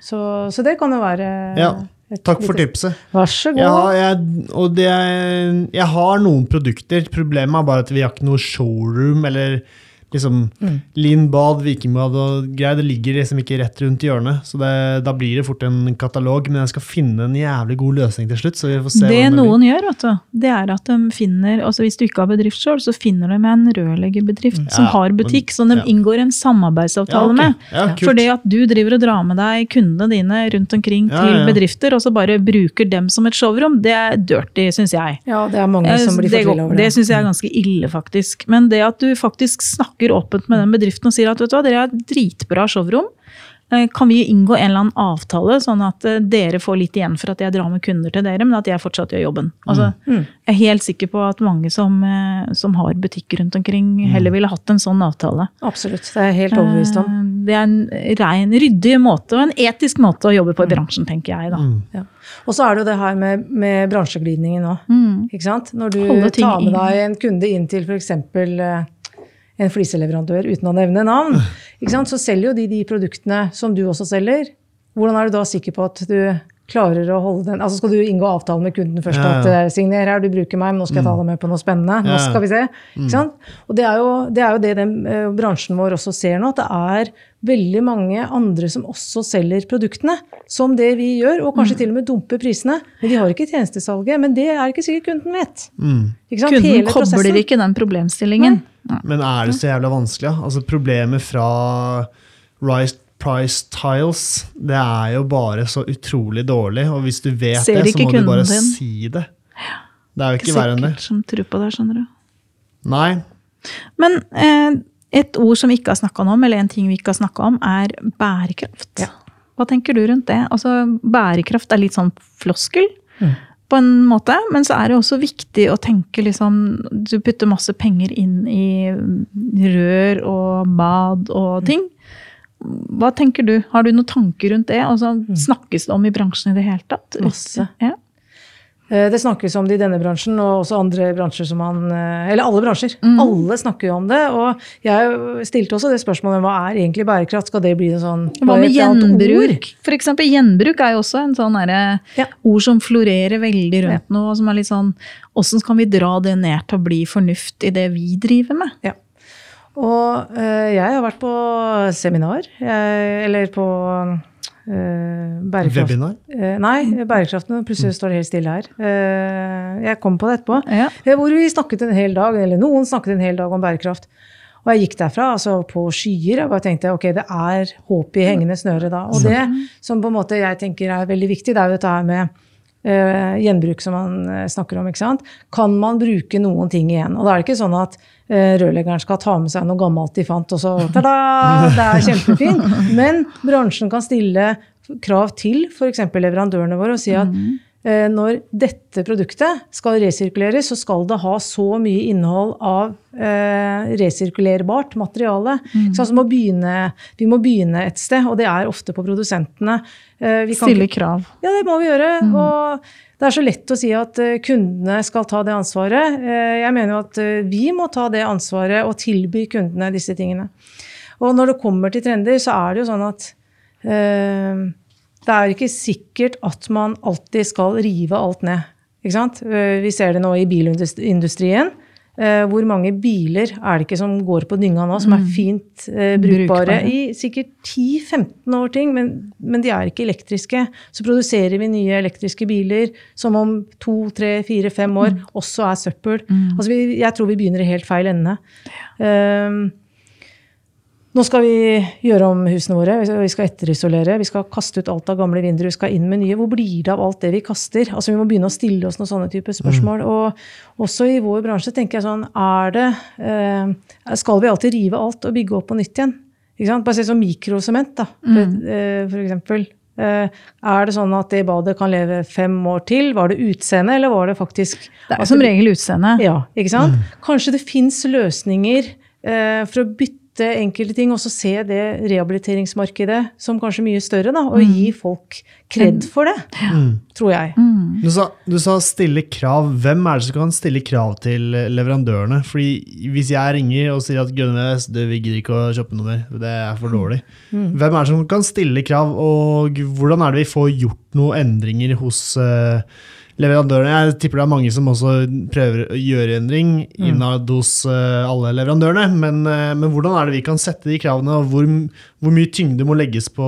Så, så det kan jo være Takk for tipset. Vær så god. Ja, jeg, og det, er- jeg har noen produkter. Problemet er bare at vi har ikke noe showroom eller liksom Linn Bad, Vikingbad og greier. Det ligger liksom ikke rett rundt hjørnet. Så det, da blir det fort en katalog. Men jeg skal finne en jævlig god løsning til slutt. så vi får se Det noen gjør, vet du, det er at de finner altså Hvis du ikke har bedrift sjøl, så finner de en rørleggerbedrift som Ja, har butikk, som de ja. inngår en samarbeidsavtale Ja, okay. med. Ja. For det at du driver og drar med deg kundene dine rundt omkring Ja, til ja. bedrifter, og så bare bruker dem som et showrom, det er dirty, syns jeg. Ja, det er mange som blir det, fortvila over det det. syns jeg er ganske ille, faktisk. Men det at du faktisk snakker åpent med den bedriften og sier at vet du hva, dere har et dritbra showrom, eh, kan vi inngå en eller annen avtale, sånn at eh, dere får litt igjen for at jeg drar med kunder til dere, men at jeg fortsatt gjør jobben? Altså, Mm. Jeg er helt sikker på at mange som, eh, som har butikk rundt omkring, heller ville hatt en sånn avtale. Absolutt. Det er jeg helt overbevist om. Det er en rein, ryddig måte, og en etisk måte å jobbe på i bransjen, tenker jeg. da. Mm. Ja. Og så er det jo det her med, med bransjeglidningen òg. Mm. Når du tar med deg en kunde inn til f.eks. en fliseleverandør uten å nevne navn, ikke sant? så selger jo de de produktene som du også selger. Hvordan er du da sikker på at du klarer å holde den Altså Skal du inngå avtale med kunden først? Ja, ja. At eh, signer her, du bruker meg, men nå skal jeg ta deg med på noe spennende. Nå Ja, ja. skal vi se. Ikke sant? Og det er jo det, er jo det den eh, bransjen vår også ser nå, at det er veldig mange andre som også selger produktene, som det vi gjør, og kanskje til og med dumper prisene. Men de har ikke tjenestesalget. Men det er ikke sikkert kunden vet. Mm. Ikke sant? Kunden Hele kobler prosessen. ikke den problemstillingen. Men er det så jævla vanskelig? da? Altså Problemet fra Rise Price Tiles, det er jo bare så utrolig dårlig. Og hvis du vet det, så må du bare din. si det. Det er jo Ikke ikke verre enn det. som tror på det, skjønner du. Nei. Men eh, et ord som vi ikke har snakka om, eller en ting vi ikke har snakka om, er bærekraft. Ja. Hva tenker du rundt det? Altså, bærekraft er litt sånn floskel. Mm. På en måte, men så er det også viktig å tenke liksom Du putter masse penger inn i rør og bad Mm. og ting. Hva tenker du? Har du noen tanker rundt det? Altså, snakkes det om i bransjen i det hele tatt? Mm. Masse. Ja. Eh, Det snakkes om det i denne bransjen, og også andre bransjer som man eh, Eller alle bransjer. Mm. Alle snakker jo om det. Og jeg stilte også det spørsmålet hva er egentlig bærekraft? Skal det bli en sånn Hva med gjenbruk? For eksempel gjenbruk er jo også en sånn derre Ja. ord som florerer veldig rundt nå. og som er litt sånn, Åssen kan vi dra det ned til å bli fornuft i det vi driver med? Ja. Og eh, jeg har vært på seminar, jeg, eller på eh, bærekraft... Webinar? Eh, nei, bærekraften. Plutselig står det helt stille her. Eh, jeg kom på det etterpå. Ja. Hvor vi snakket en hel dag, eller noen snakket en hel dag om bærekraft. Og jeg gikk derfra altså på skyer. Jeg bare tenkte ok, det er håp i hengende snøre da. Og det som på en måte jeg tenker er veldig viktig, det er jo dette her med eh, gjenbruk som man eh, snakker om. ikke sant? Kan man bruke noen ting igjen? Og da er det ikke sånn at uh, rørleggeren skal ta med seg noe gammelt de fant, og så ta-da! Det er kjempefint. Men bransjen kan stille krav til f.eks. leverandørene våre og si at uh, når dette produktet skal resirkuleres, så skal det ha så mye innhold av resirkulerbart materiale. Så altså må begynne, vi må begynne et sted, og det er ofte på produsentene. Eh, Stille krav. ja, det må vi gjøre. Og det er så lett å si at eh, kundene skal ta det ansvaret. Eh, Jeg mener jo at vi må ta det ansvaret og tilby kundene disse tingene. Og når det kommer til trender, så er det jo sånn at eh, det er ikke sikkert at man alltid skal rive alt ned. Vi ser det nå i bilindustrien. Eh, Hvor mange biler er det ikke som går på dynga nå, som er fint eh, brukbare Brukbare. i sikkert 10-15 år ting, men, men de er ikke elektriske. Så produserer vi nye elektriske biler som om to, tre, fire, fem år også er søppel. Altså vi, jeg tror vi begynner i helt feil ende. Um, nå skal vi gjøre om husene våre, vi skal- etterisolere, vi skal kaste ut alt av gamle vinduer, vi skal inn med nye. Hvor blir det av alt det vi kaster? Altså Vi må begynne å stille oss noen sånne typer spørsmål. Og også i vår bransje tenker jeg sånn, er det eh, Skal vi alltid rive alt og bygge opp på nytt igjen? Ikke sant? Bare se som mikrosement, da, for, eh, for eksempel. Eh, er det sånn at det badet kan leve fem år til? Var det utseende, eller var det faktisk Det er som regel utseende. Ja, ikke sant? Kanskje det fins løsninger eh, for å bytte enkelte ting, og så se det rehabiliteringsmarkedet som kanskje mye større, da, og gi folk kred for det, tror jeg. Du sa, du sa stille krav. Hvem er det som kan stille krav til leverandørene? Fordi Hvis jeg ringer og sier at Gunnes, du, vi gidder ikke å kjøpe noe mer, det er for dårlig. Hvem er det som kan stille krav, og hvordan er det vi får gjort noen endringer hos eh, leverandørene? Jeg tipper det er mange som også prøver å gjøre endring innad hos eh, alle leverandørene. Men, eh, men hvordan er det vi kan sette de kravene, og hvor, hvor mye tyngde må legges på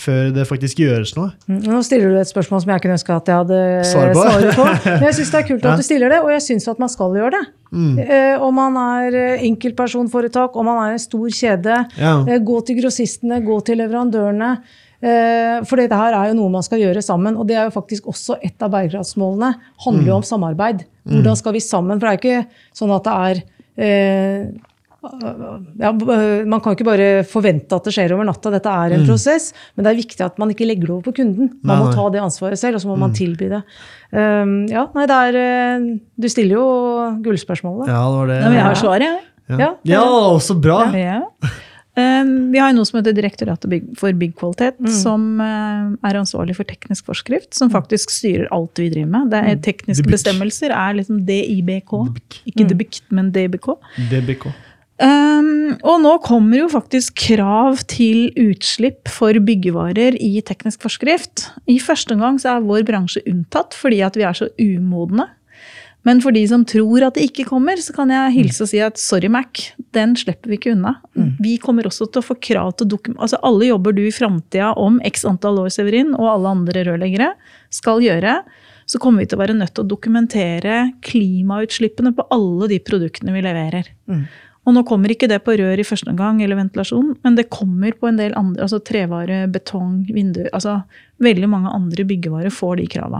før det faktisk gjøres noe? Mm, Nå stiller du et spørsmål som jeg kunne ønske at jeg hadde Svar på. på. Men jeg syns det er kult at du stiller det, og jeg syns at man skal gjøre det. Eh, om man er enkeltpersonforetak, om man er en stor kjede. Ja. Gå til grossistene, gå til leverandørene. Eh, for dette her er jo noe man skal gjøre sammen. Og det er jo faktisk også et av bærekraftsmålene. handler jo om samarbeid. Hvordan skal vi sammen? For det er jo ikke sånn at det er eh, ja, Man kan ikke bare forvente at det skjer over natta. Dette er en prosess. Men det er viktig at man ikke legger det over på kunden. Man Nei, må ta det ansvaret selv, og så må man tilby det. Um, ja, nei, det er eh, Du stiller jo gullspørsmålet. Ja, det var det. Ja, men jeg har svaret, jeg. Ja. Ja, så bra! Ja. Um, vi har noe som heter Direktoratet for byggkvalitet, Mm. som eh, er ansvarlig for teknisk forskrift, som faktisk styrer alt vi driver med. Det er Mm. Tekniske DBIK. bestemmelser er liksom DIBK. DBIK. Ikke DBIK, men DBK. DBK. Um, og nå kommer jo faktisk krav til utslipp for byggevarer i teknisk forskrift. I første omgang så er vår bransje unntatt fordi at vi er så umodne. Men for de som tror at det ikke kommer, så kan jeg hilse og si at sorry, Mac, den slipper vi ikke unna. Vi kommer også til å få krav til dokument... Altså alle jobber du i framtida om x antall år, Severin, og alle andre rørleggere skal gjøre, så kommer vi til å være nødt til å dokumentere klimautslippene på alle de produktene vi leverer. Og nå kommer ikke det på rør i første omgang, eller ventilasjon, men det kommer på en del andre, altså trevare, betong, vinduer altså Veldig mange andre byggevarer får de krava.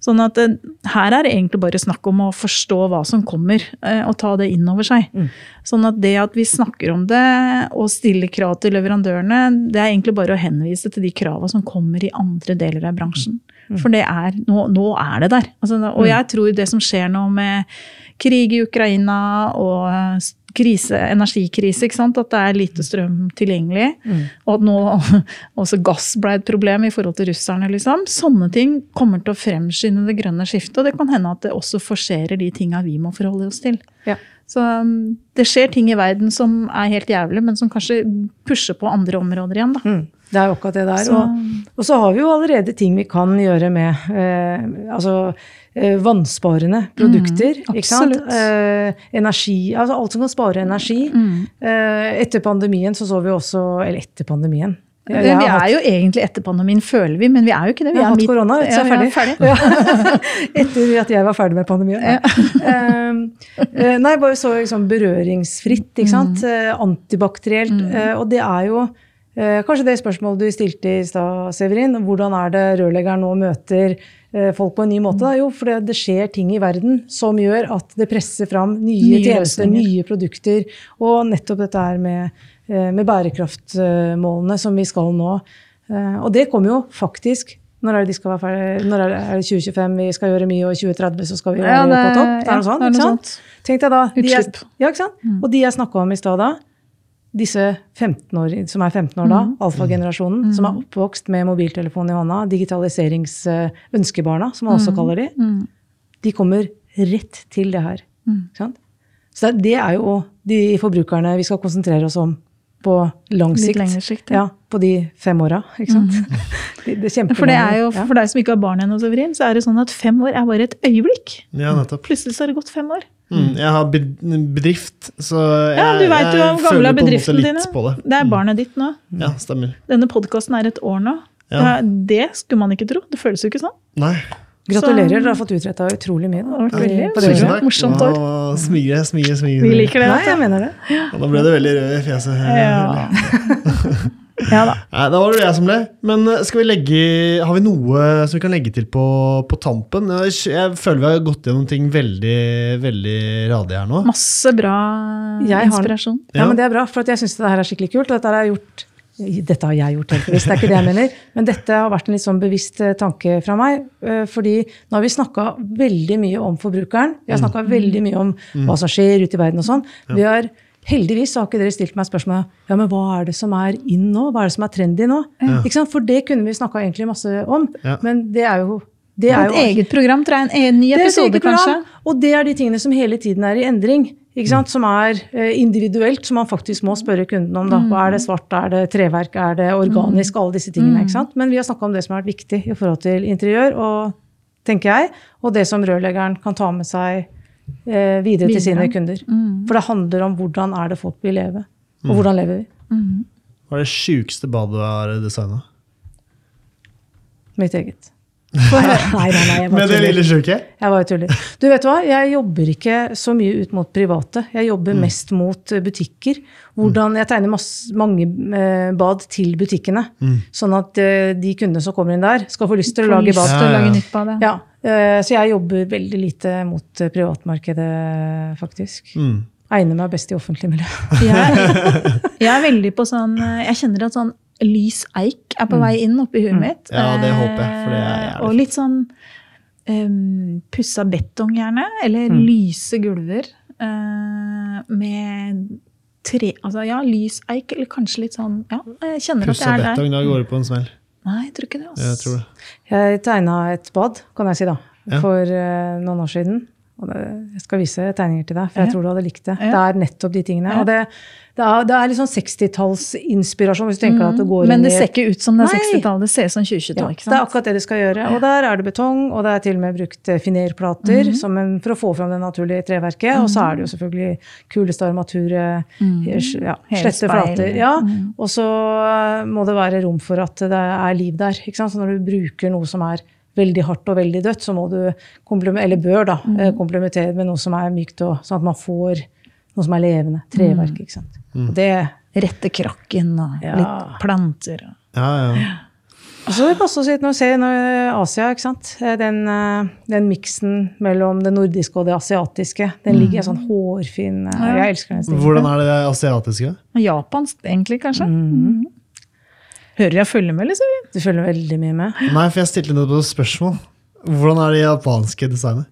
Sånn at eh, her er det egentlig bare snakk om å forstå hva som kommer, eh, og ta det inn over seg. Sånn at det at vi snakker om det og stiller krav til leverandørene, det er egentlig bare å henvise til de krava som kommer i andre deler av bransjen. For det er, nå, nå er det der. Altså, og jeg tror det som skjer nå med krig i Ukraina og eh, krise, energikrise, ikke sant? at det er lite strøm tilgjengelig, og at nå også gass ble et problem i forhold til russerne. Liksom. Sånne ting kommer til å fremskynde det grønne skiftet, og det kan hende at det også forserer de tinga vi må forholde oss til. Ja. Så um, det skjer ting i verden som er helt jævlig, men som kanskje pusher på andre områder igjen. Da. Mm, det er jo akkurat det der. Så- Og, og så har vi jo allerede ting vi kan gjøre med eh, altså, eh, vannsparende produkter. ikke sant? Eh, energi, altså alt som kan spare energi. Eh, etter pandemien så så vi også Eller etter pandemien. Jeg- jeg vi er hatt- jo egentlig etter pandemien, føler vi, men vi er jo ikke det. Vi har er hatt midt- korona, så Ja, jeg er vi ferdig. Ja. Etter at jeg var ferdig med pandemien. Ja. eh, nei, bare så liksom berøringsfritt, ikke sant. Mm. antibakterielt. Eh, og det er jo eh, kanskje det spørsmålet du stilte i stad, Severin. Hvordan er det rørleggeren nå møter eh, folk på en ny måte? Jo, for det, skjer ting i verden som gjør at det presser fram nye, Nye tjenester, nye produkter. Og nettopp dette her med, eh, med bærekraftmålene som vi skal nå. Eh, Og det kommer jo faktisk når er det de skal være ferdig? Når er det, er 2025 vi skal gjøre mye, og 2030 så skal vi gjøre Ja, det- på topp? Det er det noe sånt, ikke sant? Tenk deg da, Utslipp. ja, ikke sant? Og de jeg snakka om i stad da, disse 15 år, som er 15 år da, alfagenerasjonen, som er oppvokst med mobiltelefon i hånda, digitaliseringsønskebarna, som man også kaller de, de kommer rett til det her. Sant? Så det, det er jo de forbrukerne vi skal konsentrere oss om på lang Litt sikt. lengre sikt, ja. ja. På de fem åra, ikke sant? Det, det er. For det er jo, ja. for deg som ikke har barn ennå, Severin, så er det sånn at fem år er bare et øyeblikk. Ja, nettopp. Plutselig så har det gått fem år. Mm, jeg har bedrift, så jeg, Ja, Du vet jo jeg føler er på en måte litt dine. på det. Det er barnet ditt nå. Ja, stemmer. Denne podkasten er et år nå. Ja. Det skulle man ikke tro. Det føles jo ikke sånn. Nei. Gratulerer, Så- dere har fått utretta utrolig mye. Det Da. veldig Tusen takk. morsomt år. Smile, smile, smigre. Vi liker det. Nei, jeg mener det. Og nå ble det veldig rød i fjeset. Ja. ja da. Nei, da var det jeg som ble. Men eh, skal vi legge, har vi noe som vi kan legge til på, på tampen? Jeg, føler vi har gått gjennom ting veldig veldig radig her nå. Masse bra Jeg har- inspirasjon. Ja, Ja. men Det er bra, for at jeg syns det her er skikkelig kult. og Dette har jeg gjort Dette har jeg gjort, heldigvis, det er ikke det jeg mener. Men dette har vært en litt sånn bevisst eh, tanke fra meg. eh, Fordi nå har vi snakka veldig mye om forbrukeren. Vi har snakka veldig mye om hva som skjer ute i verden og sånn. Vi har Heldigvis har ikke dere stilt meg spørsmålet ja, men hva er det som er in nå? Hva er det som er trendy nå? Ikke sant? For det kunne vi snakka egentlig masse om. Ja. Men det er jo det Et er jo eget program, tror jeg. En en ny et episode, program, kanskje. Og det er de tingene som hele tiden er i endring. Ikke sant? Som er eh, individuelt, som man faktisk må spørre kunden om. Da. Hva Er det svart, er det treverk, er det organisk? Alle disse tingene. ikke sant? Men vi har snakka om det som har vært viktig i forhold til interiør, og, tenker jeg, og det som rørleggeren kan ta med seg eh, videre til sine kunder. For det handler om hvordan er det folk vil leve, og hvordan lever vi. Hva er det sjukeste badet du har designa? Mitt eget. Nei, nei, nei, jeg bare Med det lille sjuke? Jeg bare tuller. Du vet hva, jeg jobber ikke så mye ut mot private. Jeg jobber mest mot eh, butikker. Hvordan Jeg tegner masse, mange eh, bad til butikkene. Sånn at eh, de kundene som kommer inn der, skal få lyst til å lage bad. Ja, ja. lage nytt bad, ja. Ja, så jeg jobber veldig lite mot privatmarkedet, faktisk. Mm. Egner meg best i offentlig miljø. Jeg, jeg er veldig på sånn Jeg kjenner at sånn lys eik er på vei inn oppi huet mitt. Mm. Ja, det håper jeg, for det er Eh, jævlig Og litt sånn um, pussa betong, gjerne. Eller Mm. lyse gulver. Uh, med tre Altså ja, lys eik, eller kanskje litt sånn Ja, jeg kjenner at det jeg er der. betong, da går det på en smell. Nei, jeg tror ikke det. ass. Jeg tror det. Jeg tegna et bad, kan jeg si, da, Ja. for uh, noen år siden. Og det, jeg skal vise tegninger til deg, for jeg Ja. tror du hadde likt det. Ja. Det er nettopp de tingene. Ja. Og det, det, er, det er litt sånn 60-tallsinspirasjon, hvis du tenker at det går Mm. Men det ser ikke ut som det er 60-tallet, det ser ut som 2022. ja, Det er akkurat det det skal gjøre. Og der er det betong, og det er til og med brukt eh, finerplater mm som en, for å få fram det naturlige treverket. Og så er det jo selvfølgelig kuleste armaturet, ja, slette flater. Ja. Mhm. Og så eh, må det være rom for at det er liv der. Ikke sant? Så når du bruker noe som er veldig hardt og veldig dødt, så må du eller bør da, eh, komplementere med noe som er mykt, og, sånn at man får noe som er levende. Treverk, ikke sant. Og det Rette krakken og Ja. litt planter. Ja, ja. Og så vil det passe oss litt når vi ser Asia, ikke sant? Den, eh, den miksen mellom det nordiske og det asiatiske, den ligger en sånn hårfin eh, Jeg elsker den stilen. Hvordan er det asiatiske? Japansk, egentlig, kanskje. Mm. Hører jeg følger med, liksom? Du følger veldig mye med. Nei, for jeg stilte nettopp et spørsmål. Hvordan er det japanske designet?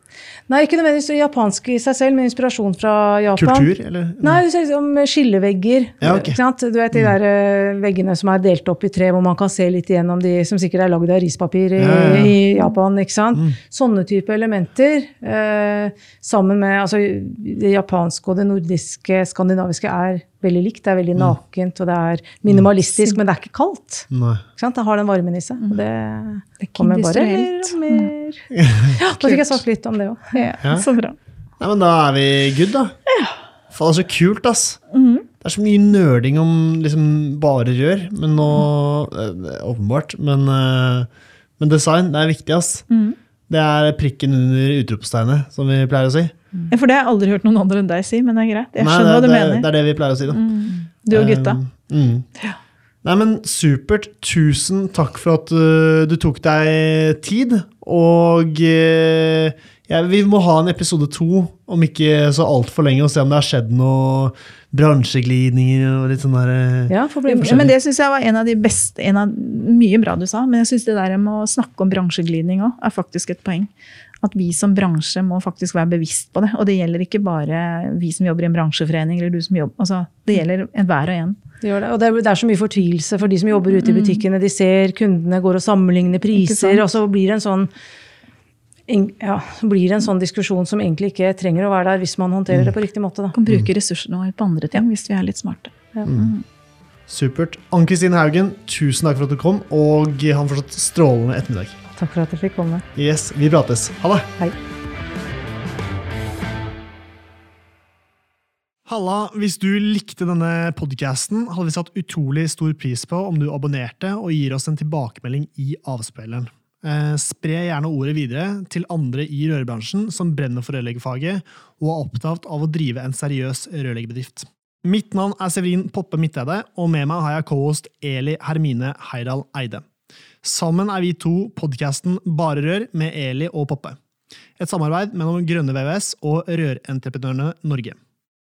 Nei, ikke nødvendigvis japansk i seg selv, men inspirasjon fra Japan. Kultur, eller? Nei, du ser liksom skillevegger. Ja, okay. sant? Du vet de der eh, veggene som er delt opp i tre, hvor man kan se litt igjennom de som sikkert er lagd av rispapir i, Ja, ja, ja. i Japan. ikke sant? Sånne type elementer. Eh, sammen med altså, Det japanske og det nordiske, skandinaviske er veldig likt. Det er veldig nakent, og det er minimalistisk, men det er ikke kaldt. Nei. Ikke sant? Det har den varmen i seg. Og det Det er kommer bare med, industrielt. Og mer. Ja, Da fikk jeg sagt litt om det òg. Ja, Ja. Så bra. Nei, men da er vi good, da. Ja. Faen, så kult, ass. Det er så mye nerding om liksom bare rør, men nå eh, Åpenbart. Men, eh, men design, det er viktig, ass. Det er prikken under utropstegnet, som vi pleier å si. Ja, For det har jeg aldri hørt noen andre enn deg si, men det er greit. Jeg Nei, skjønner det, hva du det, mener. Det er det vi pleier å si, da. Du og gutta. Um, mm. Nei, men supert. Tusen takk for at uh, du tok deg tid. Og uh, ja, vi må ha en episode to om ikke så altfor lenge, og se om det har skjedd noe bransjeglidninger og litt sånn der med. Ja, men det syns jeg var en av de beste en av, Mye bra du sa, men jeg syns det der med å snakke om bransjeglidning òg er faktisk et poeng. At vi som bransje må faktisk være bevisst på det. Og det gjelder ikke bare vi som jobber i en bransjeforening, eller du som jobber altså, Det gjelder hver og en. Det gjør det. Og det er, det er så mye fortvilelse for de som jobber ute i butikkene. De ser kundene går og sammenligner Mm. Priser, og så blir det en sånn ja, blir det en sånn diskusjon som egentlig ikke trenger å være der hvis man håndterer det på riktig måte. Da. Kan bruke ressursene våre på andre ting hvis vi er litt smarte. Supert. Ann-Kristin Haugen, tusen takk for at du kom, og ha en fortsatt strålende ettermiddag. Takk for at jeg fikk komme. Yes, vi prates. Ha det. Hei. Halla, hvis du likte denne podcasten, hadde vi satt utrolig stor pris på om du abonnerte og gir oss en tilbakemelding i avspilleren. Eh, spre gjerne ordet videre til andre i rørbransjen som brenner for rørleggerfaget og er opptatt av å drive en seriøs rørleggerbedrift. Mitt navn er Severin Poppe Midteide, og med meg har jeg co-host Eli Hermine Heidal Eide. Sammen er vi to podkasten Bare Rør med Eli og Poppe. Et samarbeid mellom Grønne VVS og Rørentreprenørene Norge.